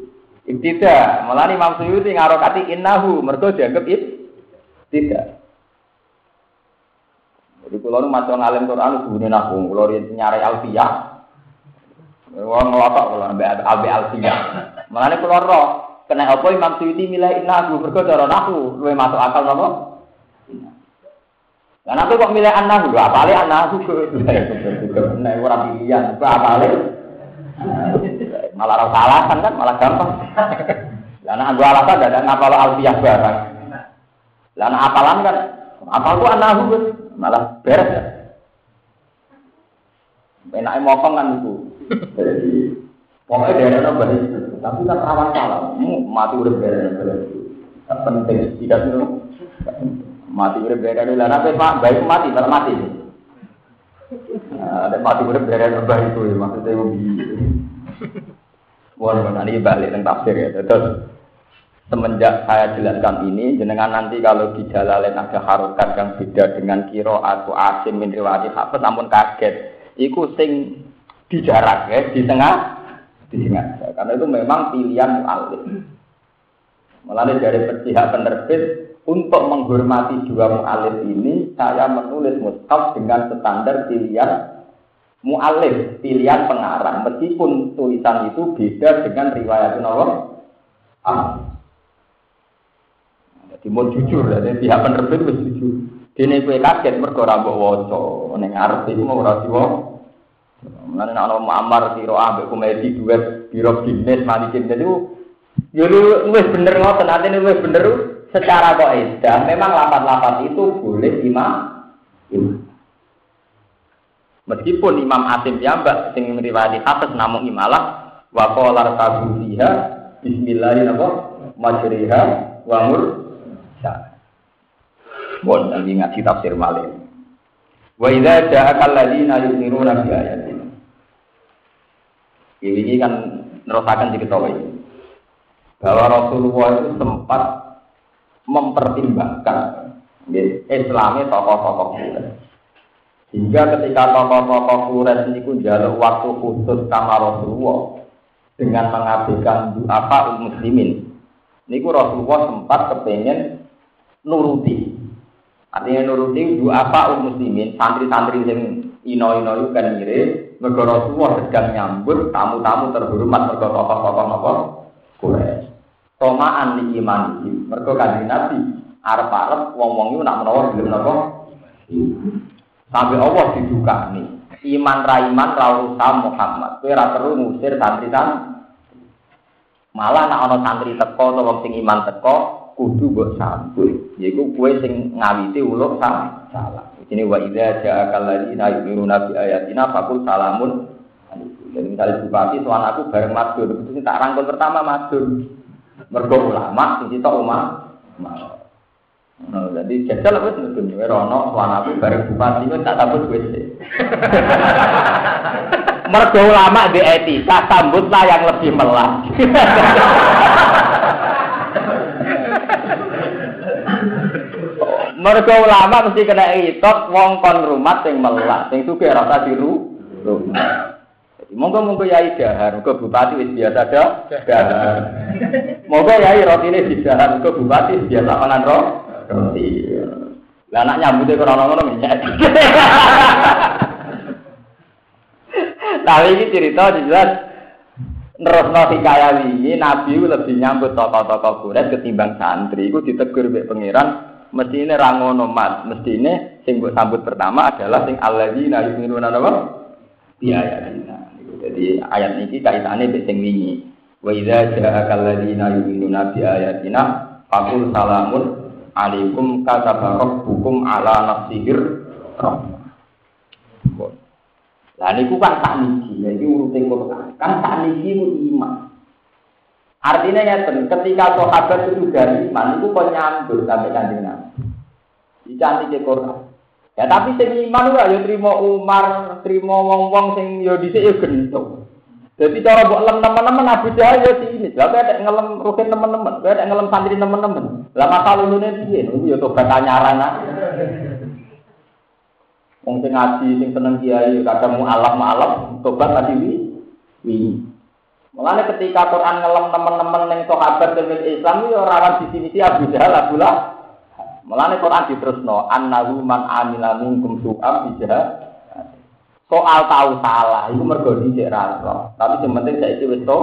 ibtida. Malah Imam Suyuti ngarokati innahu mergo dianggap it tidak. Jadi kalau nu masuk ngalim Quran bunyi nahu, kalau nyari alfiyah, wong ngelotok kalau ambek ambek alfiyah. Malah nih kalau roh, kena apa Imam Suyuti milih innahu mergo cara nahu, luwe masuk akal napa? Karena aku kok milih anak apa lagi anak aku Nah, orang pilihan, lagi? Malah rasa alasan kan, malah gampang. Karena aku alasan ada ngapal alfiah barang. Karena apalan kan, apal tuh anak aku malah beres ya. Enaknya mokong kan itu. pokoknya dia ada baik, tapi kan rawan salah. Mati udah beres. Penting, tidak itu mati beda dulu lah nabi pak baik mati malah mati ada mati beda dulu baik itu maksudnya ubi Wah, ini balik tentang tafsir ya. Terus semenjak saya jelaskan ini, jenengan nanti kalau di jalan ada harokat yang beda dengan kiro atau asim min hafid, namun kaget. Iku sing di jarak ya, di tengah, tengah. Karena itu memang pilihan mu'alif. Melalui dari pihak penerbit untuk menghormati dua mu'alif ini, saya menulis mushaf dengan standar pilihan mu'alif, pilihan pengarang. Meskipun tulisan itu beda dengan riwayat Nawawi. Ah. Jadi mau jujur, jadi pihak penerbit harus jujur. Kowe kaget mergo ora mbok waca, ning iku mau diwa. Mulane nek ana Muammar sira ambek komedi duet biro Guinness malikin itu yo lu wis bener ngoten atine wis bener secara kaidah memang lapat-lapat itu boleh imam. Meskipun Imam Asim piyambak sing riwayat hafiz namung imalah wa qala tabu fiha bismillahirrahmanirrahim majriha wa mursa. Bon, lagi ngaji tafsir malih. Wa idza ja'aka alladziina yu'minuna bi ayatina. Ini kan nerusakan diketahui bahwa Rasulullah itu sempat mempertimbangkan Islamnya tokoh-tokoh Quraisy. Hingga ketika tokoh-tokoh Quraisy ini jaluk waktu khusus sama Rasulullah dengan mengabaikan apa muslimin. Niku Rasulullah sempat kepengen nuruti Artinya nuruti dua apa muslimin, santri-santri yang ino-ino itu kan mirip, mergo Rasulullah sedang nyambut tamu-tamu terhormat mergo tokoh-tokoh apa? Quraisy. Tomaan iman ini, mergo kanjeng Nabi arep-arep wong-wong itu nak menawa belum napa? Sampai Allah diduga nih. Iman raiman rausa Muhammad. Kowe perlu ngusir santri-santri. Malah nak ana santri teko atau wong sing iman teko, kudu mbok sambut. Yaiku kue sing ngawiti uluk sam salah. Ini wa idza ladzina yu'minuna bi ayatina faqul salamun Jadi misalnya bupati tuan aku bareng madur, itu tak rangkul pertama madur. Mergo ulama, sing sitok umat. Nah, jadi jajal apa sih itu? Rono, tuan aku bareng bupati itu tak sambut gue sih. Mergo ulama di etika, sambutlah yang lebih melas. Mergo ulama mesti kena itot wong kon rumah sing melas, sing sugih rasa diru. Monggo monggo yai dahar, monggo bupati wis biasa dah. Dahar. Monggo yai rotine didahar, monggo bupati biasa mangan ro. Roti. Lah anak nyambute krana ngono menyek. Nah ini cerita jelas nerusno hikayat ini Nabi lebih nyambut tokoh-tokoh Quraisy ketimbang santri. Iku ditegur mbek pangeran mesti ini rangono mat, ini sing sambut pertama adalah sing alladzina yu'minuna apa? Bi ayatina. Jadi ayat ini kaitannya dengan sing wingi. Wa idza ja'aka alladzina yu'minuna bi ayatina faqul salamun alaikum kataba rabbukum ala nafsihir rahmah. Lah niku kan saniki, iki urute. Kan saniki ku iman. Artinya ya ketika sahabat itu dari iman itu kok nyambut sampai kanjeng Nabi. Dicantik ke Quran. Ya tapi sing iman ora ya trimo Umar, trimo wong-wong sing ya dhisik ya gento. Jadi cara buat lem teman-teman Abu Jahal ya sini. Lah ada ngelem rukin teman-teman, ada ngelem santri teman-teman. Lah masa lulune piye? Niku ya tobat anyaran ah. Wong sing ngaji, sing seneng kiai, kadang mu alam alam, tobat tadi wi. Mulane ketika Quran ngelem teman-teman yang sahabat dengan Islam itu rawan di sini si Abu Jahal Abu Lah. Mulane Quran diterusno annahu man amila minkum su'am bijah. Soal tahu salah itu mergo dhisik ra Tapi yang penting saiki wis to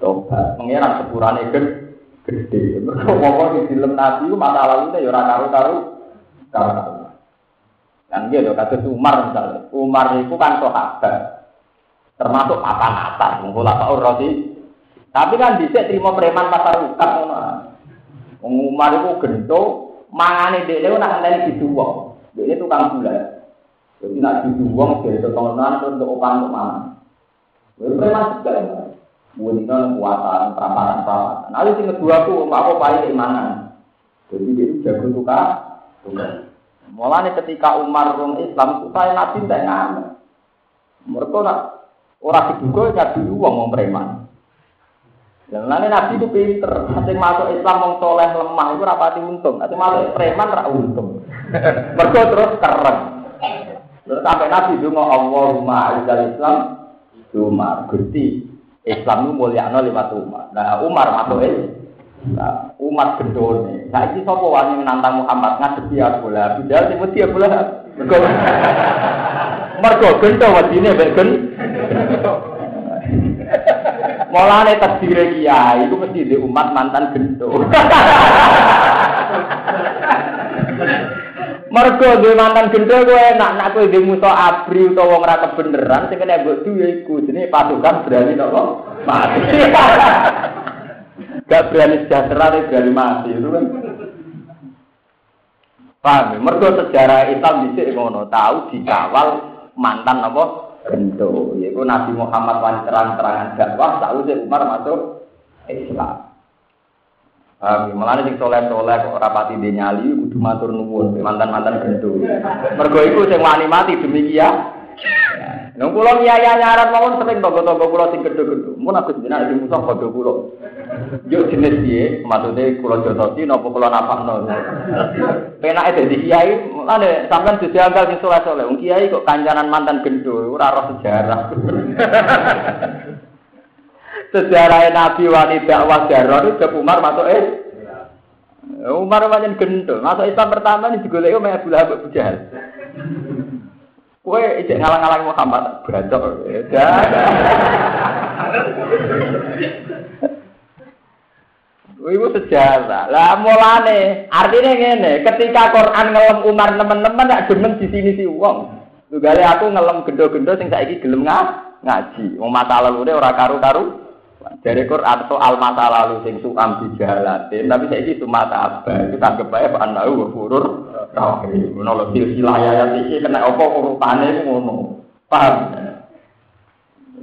tobat. Pengiran sepurane gede. Mergo apa di film Nabi itu masa lalu ya ora karo-karo karo. Dan dia loh kata Umar misalnya. Umar itu kan sahabat termasuk papan atas mengolah Pak Urrosi. Tapi kan bisa terima preman pasar ukat Umar itu gento, mangane dia nak ngenteni diduwong. Dia tukang gula. Jadi nak diduwong dari tetongan terus untuk opang untuk mana. Preman juga Mungkin kekuatan, peramparan, peramparan. Lalu yang kedua aku, aku paling keimanan. Jadi dia jago tukar. Mulanya ketika Umar rum Islam, supaya nabi tidak ngamen. Mereka nak Orang diduga nyadu uang mau preman. Nanti nabi itu pinter. Nanti masuk Islam mau soleh lemah itu rapati untung. Nanti masuk preman rak untung. Mereka terus keren. Terus sampai nabi mau Allahumma a'udzal Islam Umar. Gusti Islam itu mulia lewat Umar. Nah Umar masuk Nah, umat gendone. Saiki sapa wani menantang Muhammad ngadepi Abu Lahab? Bidal sing wedi Abu Lahab. Mergo Mergo gento wedine mek gen. Mulane terdiri kiai itu mesti di umat mantan gento. Mergo duwe mantan gento kowe enak nak kowe duwe musuh abri utawa wong ra kebeneran sing kena mbok duwe iku jenenge pasukan berani napa mati. Gak berani sejahtera, berani mati itu kan. Paham ya? Mergo sejarah Islam di ngono tahu dikawal mantan apa? Gento. Yaitu Nabi Muhammad wan terang-terangan dakwah tahu si Umar masuk Islam. Paham ya? Malah sing soleh-soleh kok rapati dia nyali kudu matur nuwun mantan-mantan gento. Mergo iku sing wani mati demi kia. Nang kula nyaya nyarat mawon sering tonggo-tonggo kula sing gedhe-gedhe. Mun aku jenengan sing musuh padha kula. Yo jenis piye? Maksude kula jotosi napa kula napakno. Penake dadi kiai, lane sampean dijagal sing soleh-soleh. Wong kiai kok kancanan mantan gendul, ora sejarah. sejarah Nabi wani dakwah jaror itu Umar masuk eh Umar wajan gendul. Masuk Islam pertama ini digoleki Umar Abu Lahab Jahal. Kowe ijek ngalang-ngalang Muhammad beracok. Ibu sejarah. Lah mulane artinya ngene, ketika Quran ngelem Umar teman-teman gak demen di sini si wong. Tugale aku ngelem gendo-gendo sing saiki gelem ngaji. Wong mata lalu ora karu-karu. Dari Quran atau al masa lalu sing suam dijalatin, tapi saya itu mata apa? Itu tanggap bae Pak Anau furur rahim. Lho silsilah ayat iki kena apa urutane ngono. Paham?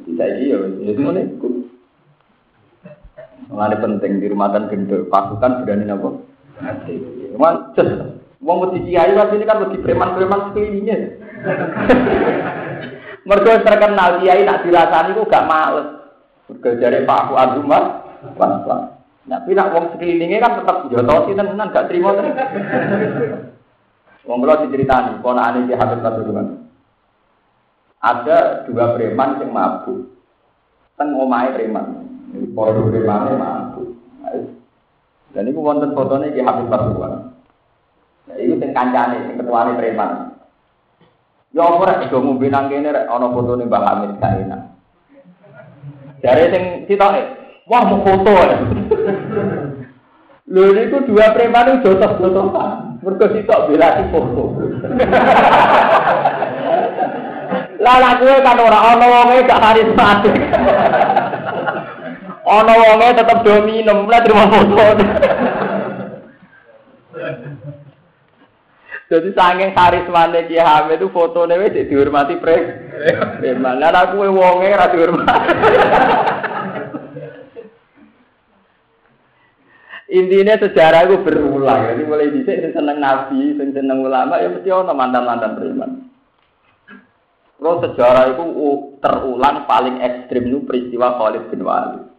Tidak iya, itu mana? Mengenai penting di rumah dan gendut pasukan berani apa? Cuman cek, wong mesti kiai mas ini kan mesti preman-preman sekelilingnya. Mereka terkenal kiai nak dirasani itu gak males. Mergo jare Pak Fuad Umar, pelan-pelan. Tapi nak wong sekelilingnya kan tetap jotosi tenan gak terima tenan. Wong kula diceritani, ponakane Ki Habib Pasuruan. Ada dua preman yang mabuk. Teng omahe preman. Para premane mabuk. Dan itu wonten fotone Ki Habib Pasuruan. Nah, itu sing kancane, preman. Ya ora do ngombe nang kene rek ana fotone Mbah. Dari sing sitoke, wah mau foto ya. Lho niku dua preman itu jotos-jotosan. Mergo sitok bela foto. Lah lah gue kan ora ana wonge gak karismatik. Ana wonge tetep do minum, lah terima foto. Jadi saking karismane Ki Hamid itu fotone wis dihormati pre. Preman. Lah aku wonge ora dihormati. Intinya sejarah itu berulang. Jadi mulai dhisik sing seneng nabi, seneng ulama ya mesti ono mantan-mantan preman. Kalau sejarah itu terulang paling ekstrim itu peristiwa Khalid bin Walid.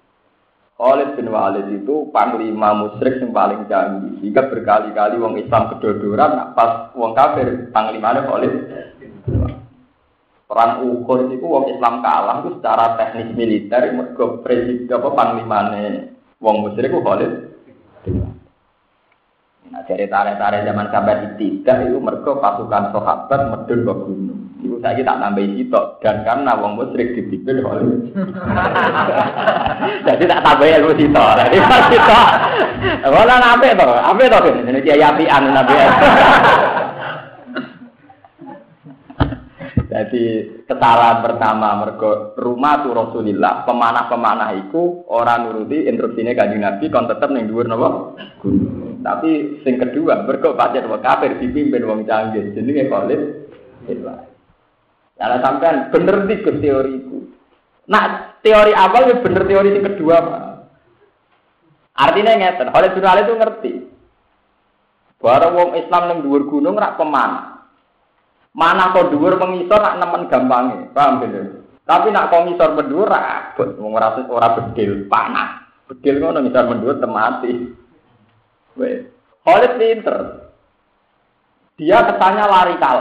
Khalid bin Walid itu panglima musyrik yang paling canggih. Jika berkali-kali wong Islam kedodoran, pas wong kafir panglimanya Khalid. Perang Uhud itu wong Islam kalah itu secara teknis militer mergo presiden apa panglimane wong musyrik itu Khalid. Nah, dari tarik-tarik zaman sampai tidak itu mergo pasukan sahabat medun ke gunung. Ibu saya tak nambahi sitok dan karena wong musyrik dipimpin oleh jadi tak tambahi ilmu sitok. Jadi pas sitok, wala nabe to, ape to ini dia yapian nabe. Jadi kesalahan pertama mergo rumah tu Rasulillah, pemanah-pemanah iku orang nuruti instruksinya kanjeng Nabi kon tetep ning dhuwur napa? Gunung. Tapi sing kedua mergo pancen wong kafir dipimpin wong canggih jenenge Khalid Islam. Karena sampean bener di teori itu. Nah, teori awal ya bener teori yang kedua, Pak. Artinya ngeten, bin Walid itu ngerti. Bahwa wong Islam yang dhuwur gunung rak pemanah. Mana kok dhuwur mengisor nak nemen gampangnya, paham gitu? Tapi nak kok ngisor berdua rabot, wong ora ora bedil, panas. Bedil ngono ngisor berdua temati. Khalid pinter. Dia kesannya lari kal.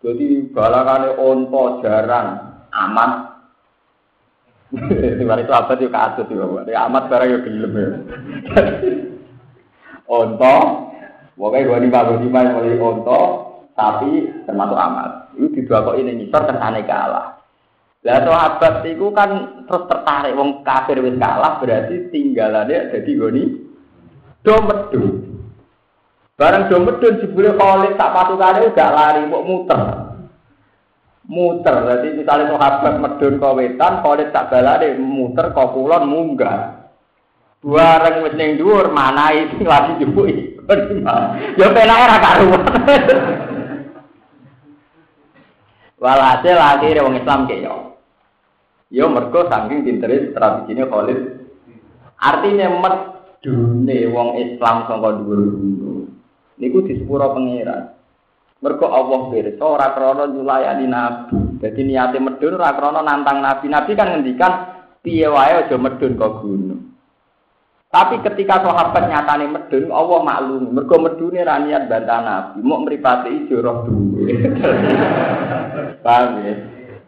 Jadi balakane onto jarang, amat. Tiba itu kasus sih bapak? Ya amat barang yang gelem ya. Onto, pokoknya dua lima dua lima yang mulai onto, tapi termasuk amat. Itu di dua kok ini nyisor kersane kalah. Lah sahabat itu kan terus tertarik wong kafir wis kalah berarti tinggalannya jadi goni do medun. Barang do medun jebule Khalid tak patukane gak lari kok muter. Muter. Jadi misalnya sahabat medun ke wetan, Khalid tak balane muter ke kulon munggah. Bareng wis ning dhuwur manahi sing lagi jupuki. Ya penake ra karuan. Walhasil akhirnya wong Islam kayak yo. Mergo saking pintere strategine Khalid. Artinya medune wong Islam sangka dhuwur. Niku disepuro pangeran. Mergo Allah pirsa ora krana nyulayani nabi. Dadi niate medun ora krana nantang nabi. Nabi kan ngendikan piye wae aja medun kok gunung. Tapi ketika sahabat nyatane medun, Allah maklum. Mergo medune ra niat bantah Nabi, mau mripate ijo roh duwe. Paham ya?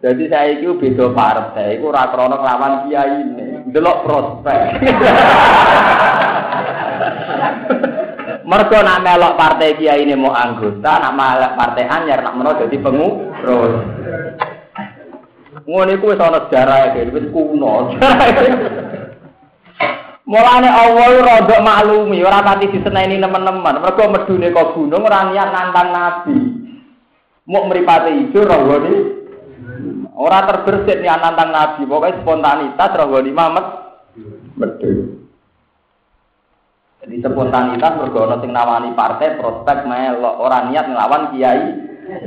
Jadi saya itu beda partai, itu ora krana kelawan kiai ini, delok prospek. Mergo nak melok partai kiai ini mau anggota, nak melok partai anyar, nak menawa jadi pengurus. Ngono iku wis ana sejarah wis kuno. Mulane Allah rodok maklumi, ora pati diseneni teman-teman. Mergo medune kok gunung ora niat nantang nabi. Mau mripate ijo rohone ora terbersit niat nantang nabi, pokoknya spontanitas rohone mamet medun. Jadi spontanitas mergo ana sing nawani partai prospek melok ora niat nglawan kiai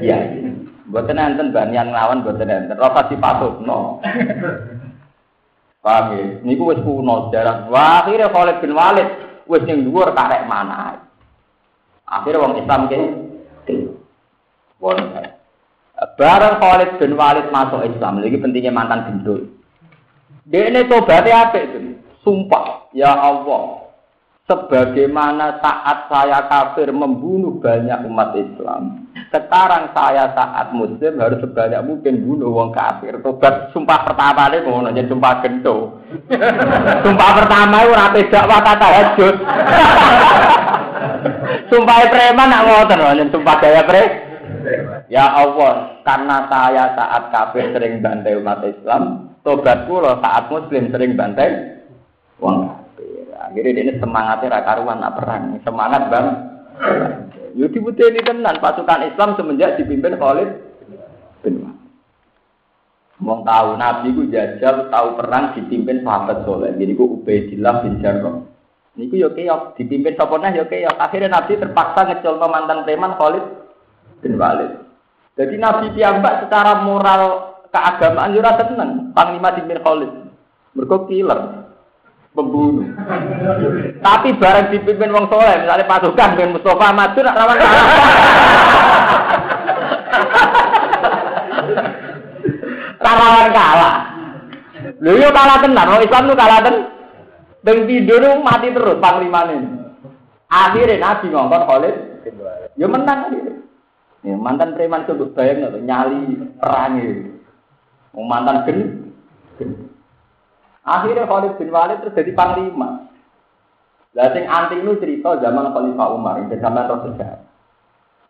kiai. Mboten enten banian nglawan mboten enten. Ora dipasukno. Paham ya? Niku wis kuno sejarah. Wah, akhirnya Khalid bin Walid wis ning dhuwur karek mana. Akhirnya wong Islam ke Wong Barang Khalid bin Walid masuk Islam, lagi pentingnya mantan gendul. Dia ini tobatnya apa itu? Sumpah, ya Allah, sebagaimana saat saya kafir membunuh banyak umat Islam, sekarang saya saat muslim harus sebanyak mungkin bunuh wong kafir. Tobat sumpah pertama ini mau nanya sumpah gento. sumpah pertama itu rapi dakwah kata hajut. sumpah preman nak ngoten nanya sumpah gaya pre. Ya Allah, karena saya saat kafir sering bantai umat Islam, tobatku loh saat muslim sering bantai wong. Akhirnya ini semangatnya rakaruan nak perang, semangat bang. Yo ini tenan pasukan Islam semenjak dipimpin Khalid bin. Wong tahu Nabi ku jajal tahu perang dipimpin sahabat soleh. Jadi ku Ubaidillah bin Jarrah. Niku yo keok dipimpin sapa nah yo keok. Akhirnya Nabi terpaksa ngecol mantan preman Khalid bin Walid. Jadi Nabi piyambak secara moral keagamaan yo ora seneng panglima dipimpin Khalid. Mergo killer pembunuh. Tapi barang dipimpin wong soleh, misalnya pasukan dengan Mustafa maju nak rawan kalah. rawan kalah. Lho yo kalah tenan, wong Islam tuh kalah tenan. Dan tidur mati terus panglima ini. Akhirnya Nabi ngomong Khalid, yo menang akhirnya. Ya, mantan preman itu bayang nyali perang itu. Mantan gen, gen. Akhirnya Khalid bin Walid terus jadi panglima. Lah sing anti itu cerita zaman Khalifah Umar, itu zaman Rasulullah.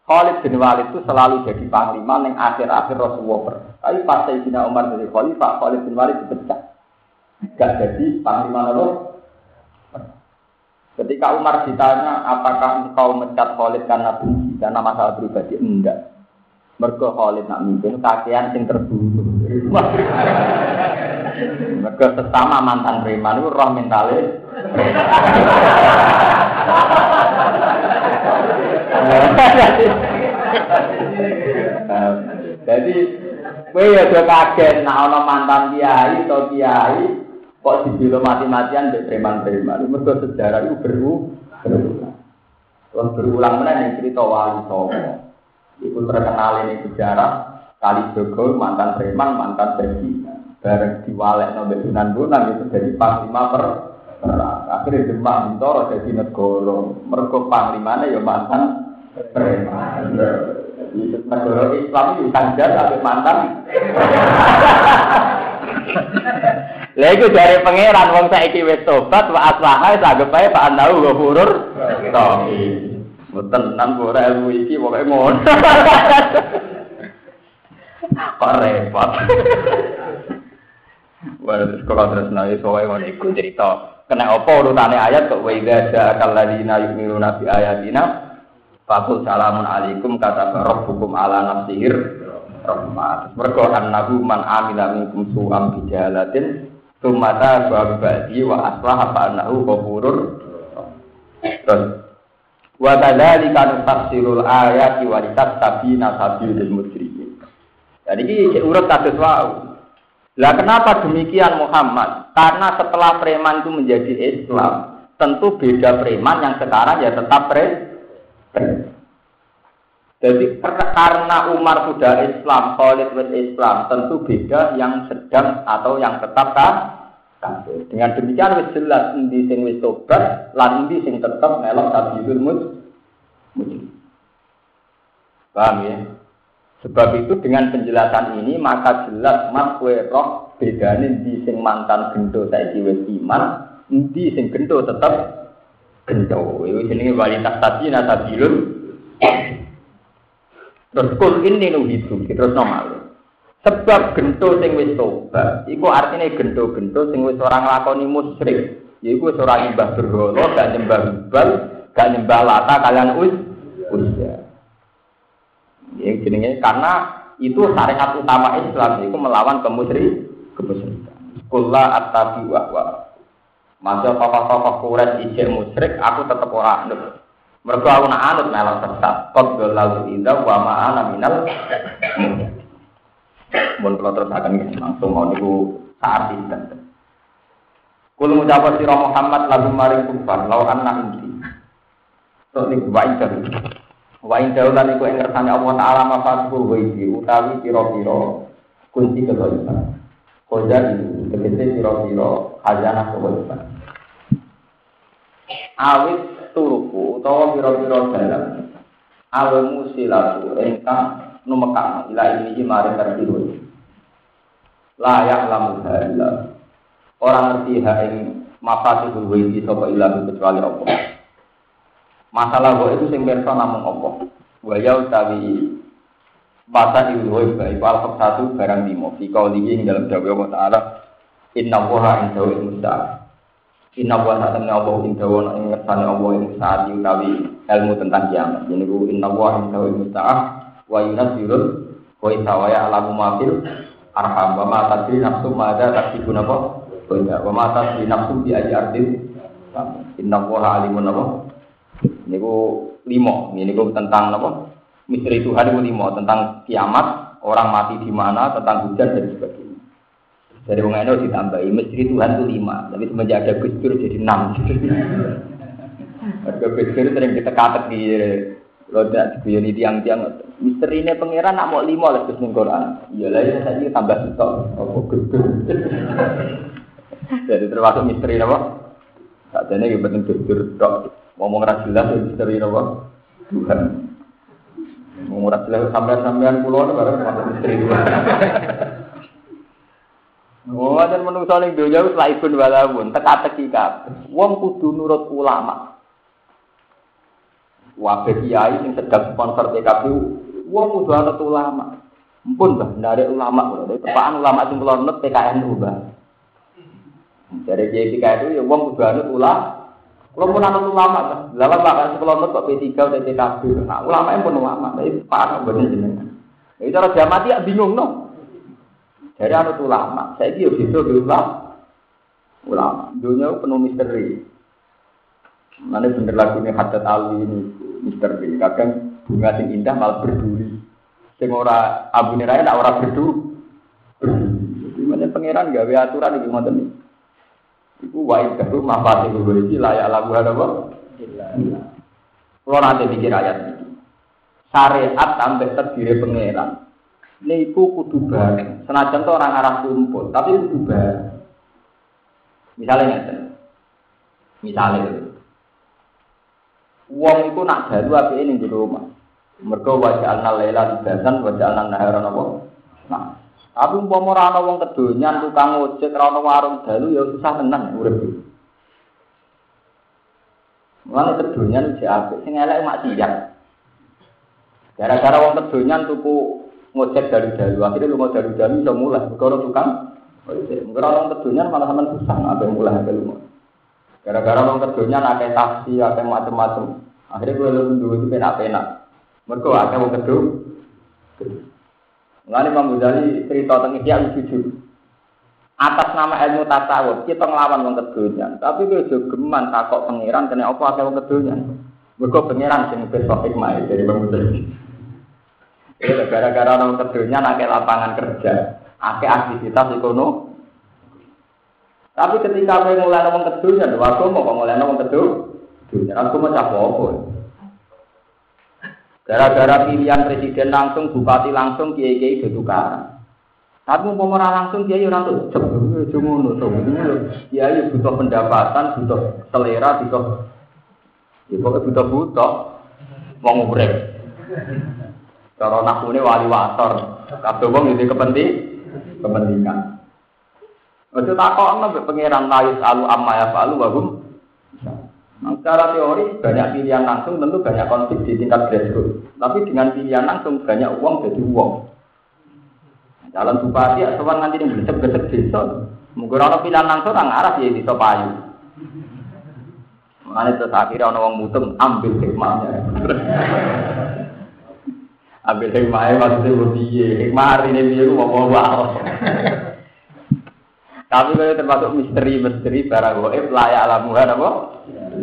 Khalid bin Walid itu selalu jadi panglima yang akhir-akhir Rasulullah. Tapi pas Sayyidina Umar jadi Khalifah, Khalid bin Walid dipecah. Gak jadi panglima Rasul. Ketika Umar ditanya, apakah engkau mencat Khalid karena benci, karena masalah pribadi? Enggak. Mergo Khalid nak mimpin kakean sing terbunuh. Mergo sesama mantan preman itu roh mentale. Jadi kowe ya do kaget nek ana mantan kiai atau kiai kok dibilo mati-matian mbek preman-preman. Mergo sejarah itu berulang. Terus berulang mana yang cerita wali songo. Itu terkenal ini sejarah kali Jogo mantan preman, mantan presiden bareng diwalek nabi Sunan Bonang itu jadi panglima per. Akhirnya Demak Bintoro jadi negara. Mereka panglimanya ya mantan preman. Negara Islam itu kanjar sampai mantan. Lah iku dari pangeran wong saiki wis tobat wa aslaha sagep ae Pak Andau ghafurur rahim. Mboten nang ora ilmu iki pokoke ngono. Kok repot. Wah, terus kalau terus nabi soalnya mau ikut cerita. Kena apa urutannya ayat kok wa idza ja'akal ladina yu'minuna bi ayatina Fakul salamun alaikum kata rabbukum ala nafsihir rahmat. Mergo annahu man amila minkum su'am bijalatin sumata babadi wa aslah fa annahu ghafurur Terus wa kadzalika nufassilul ayati wa litastabina sabilul mujrimin. Jadi ini urut kados wau. Lah kenapa demikian Muhammad? Karena setelah preman itu menjadi Islam, tentu beda preman yang sekarang ya tetap pre. Jadi karena Umar sudah Islam, Khalid wis Islam, tentu beda yang sedang atau yang tetap kafir. Dengan demikian wis jelas endi sing wis tobat, lan endi sing tetap melok sabilul mujrim. Paham ya? Sebab itu dengan penjelasan ini maka jelas mas kue roh bedane di sing mantan gendo saya wis iman, di sing gendo tetap gendo. Itu jenenge walitas tadi nasabilun. Terus kul ini nu hidup, terus normal. Sebab gento sing wis tobat, iku artinya gento-gento sing wis orang lakoni musyrik. Iku seorang imbah berhala, gak nyembah gak nyembah lata kalian us. Ya, jenenge karena itu syariat utama Islam itu melawan kemusyrik kemusyrikan. Kula at-tabi wa wa. Masa tokoh-tokoh kuret ijek musyrik, aku tetep ora anut. Mergo aku nak anut melok sesat. Qad lalu ida wa ma ana minal Mun kula terus akan langsung mau niku saat itu. Kul ngucap sira Muhammad lagu maring kufar lau anna inti. Tok niku wae Wa in daulan iku ing ngersane Allah taala mafatul ghaibi utawi pira-pira kunci kegaiban. Koja ini tegese pira-pira khazanah kegaiban. Awit turuku utawa pira-pira dalam almu silatu ingkang numekak ila ini maring tertiru. Layak lamu illa orang ngerti ha ing mafatihul ghaibi sapa ilah kecuali Allah. Masalah gue itu sing pirsa namung apa? Wa ya utawi masa ibu baik al satu barang limo. Fi qaulihi ing dalam dawuh Allah Ta'ala Inna waha indahu ilmusa Inna waha satamna Allah indahu ing ngersane Allah ing saat utawi ilmu tentang kiamat. Jadi ku inna waha indahu ilmusa wa yunasirul wa isawaya alamu mafil arham wa ma tadri nafsu ma ada taksibun apa? Wa ma tadri nafsu bi ardin Inna waha alimun apa? Ini ku limo, ini ku tentang apa? Misteri Tuhan itu limo tentang kiamat, orang mati di mana, tentang hujan dan sebagainya. Dari wong itu ditambahi misteri Tuhan itu lima, tapi semenjak ada Gus jadi enam. Harga Gus sering kita katek di roda di tiang-tiang. Misteri ini pangeran nak mau lima lah Gus Quran. Iyalah ya tadi tambah stok. Apa Gus Jadi termasuk misteri apa? Saat ini kita penting Gus Ngomong ra jelas ya misteri apa? Tuhan. Ngomong ra jelas sampean-sampean kula bareng masuk misteri Tuhan. Ngoten menungso ning donya wis laibun walawun, teka-teki kabeh. Wong kudu nurut ulama. Wabe kiai sing sedang sponsor PKB, wong kudu anut ulama. Mpun bah, ndarek ulama kula. Tepaan ulama sing kula nut PKN ubah. Dari kiai itu ya wong kudu anut ulama. Kalau pun anak ulama lama bahkan sekelompok kok P3 udah TKB. Nah, ulama yang pun ulama, tapi pak bener jenengan. Itu cara dia mati ya bingung no. Jadi anak ulama, saya kira di ulama. Ulama, dunia penuh misteri. Mana bener lagu ini hadat Ali ini misteri. Kadang bunga sing indah malah berduri. Sing ora abu raya nak ora berdu. Berduri. Jadi pangeran gawe aturan iki ngoten. Iku wae baru mafati gue iki layak lagu ada apa? Kalau nanti pikir ayat ini, syariat sampai terdiri pangeran. Niku kudu bareng. Senajan tuh orang arah kumpul, tapi kudu bareng. Misalnya ngeten. Misalnya Wong iku nak dalu api ini di rumah. Mergo wajah alna lela libasan, wajah alna nahara nopo. Nah, tapi umpama ora ana wong kedonyan tukang ojek ora ana warung dalu ya susah tenan urip. Mulane kedonyan jek apik, sing elek maksiat. Gara-gara wong kedonyan tuku ngojek dari dalu, akhirnya lu mau dari dalu iso mulai, perkara tukang ojek. Mungkin orang kedonyan malah sampean susah, apa mulai apa lu Gara-gara wong kedonyan akeh taksi, akeh macam-macam. Akhirnya gue lu itu penak-penak. Mereka ada mau kedua. Mengenai Imam Ghazali cerita tentang Ihya jujur. Atas nama ilmu tasawuf kita ngelawan wong kedonyan, tapi gue juga geman takok pangeran kena apa ada wong kedonyan. Mereka pangeran sing besok hikmah dari Imam Ghazali. Gara-gara wong kedonyan akeh lapangan kerja, akeh aktivitas ekonomi. Tapi ketika gue mulai ngomong kedonyan, aku mau mulai ngomong kedonyan, aku mau capek? Gara-gara pilihan presiden langsung, bupati langsung, kiai-kiai tukaran. Tapi mau langsung kiai orang tuh cuma nutup. Kiai butuh pendapatan, butuh selera, butuh, ya pokoknya butuh butuh, mau ngubrek. Cara nakune wali wasor, kabeh wong itu kepenting, kepentingan. Ojo takokno mbek pangeran layus alu amma ya falu wa Secara teori banyak pilihan langsung tentu banyak konflik di tingkat grassroots. Tapi dengan pilihan langsung banyak uang jadi uang. Jalan bupati ya sowan nanti ini besek-besek desa. Mungkin orang pilihan langsung orang arah ya di payu. Mana itu akhirnya orang mutung ambil hikmahnya. ambil hikmahnya maksudnya berbiye. Hikmah hari ini dia mau bawa Tapi kalau termasuk misteri-misteri barang goib layak alamuhan apa?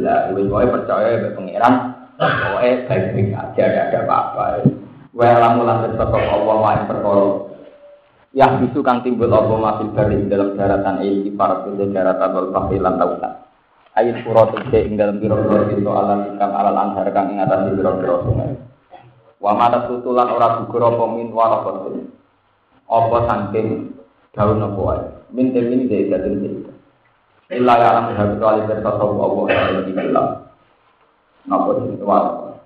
Lah, kowe kowe percaya be pangeran, kowe baik-baik aja, gak ada apa-apa. Wa lamu lan sesok Allah wa perkara. Ya itu kang timbul apa mafil bari dalam daratan iki para pun daratan wal bahri lan lautan. Ayat surat iki ing dalam pira-pira itu alam kang alal anhar kang ing atas pira-pira sungai. Wa mata tutulan ora gugur apa min warafatun. Apa saking daun apa wae. Min temin de dadin Illa ya alam hal kecuali bertasawuf Allah yang di dalam. Napa sing wala.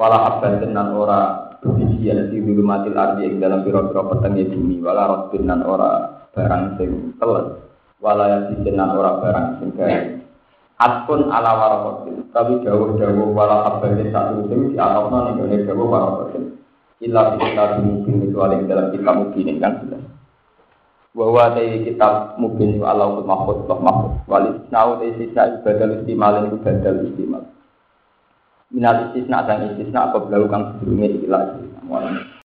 Wala abadin nan ora bisian di dulu ardi yang dalam biro-biro petengnya bumi. Wala robbin nan ora barang sing teles. Wala yang nan ora barang sing kaya. Atkun ala warakotin. Tapi jauh-jauh wala abadin satu sing di atapna nih jauh warakotin. Illa bisa mungkin kecuali dalam kita mungkin kan bahwa dari kitab mungkin Allah untuk mahfud Allah mahfud. Wali nau dari sisa ibadah istimal itu badal istimal. Minal istisna dan istisna apa kang sebelumnya istilah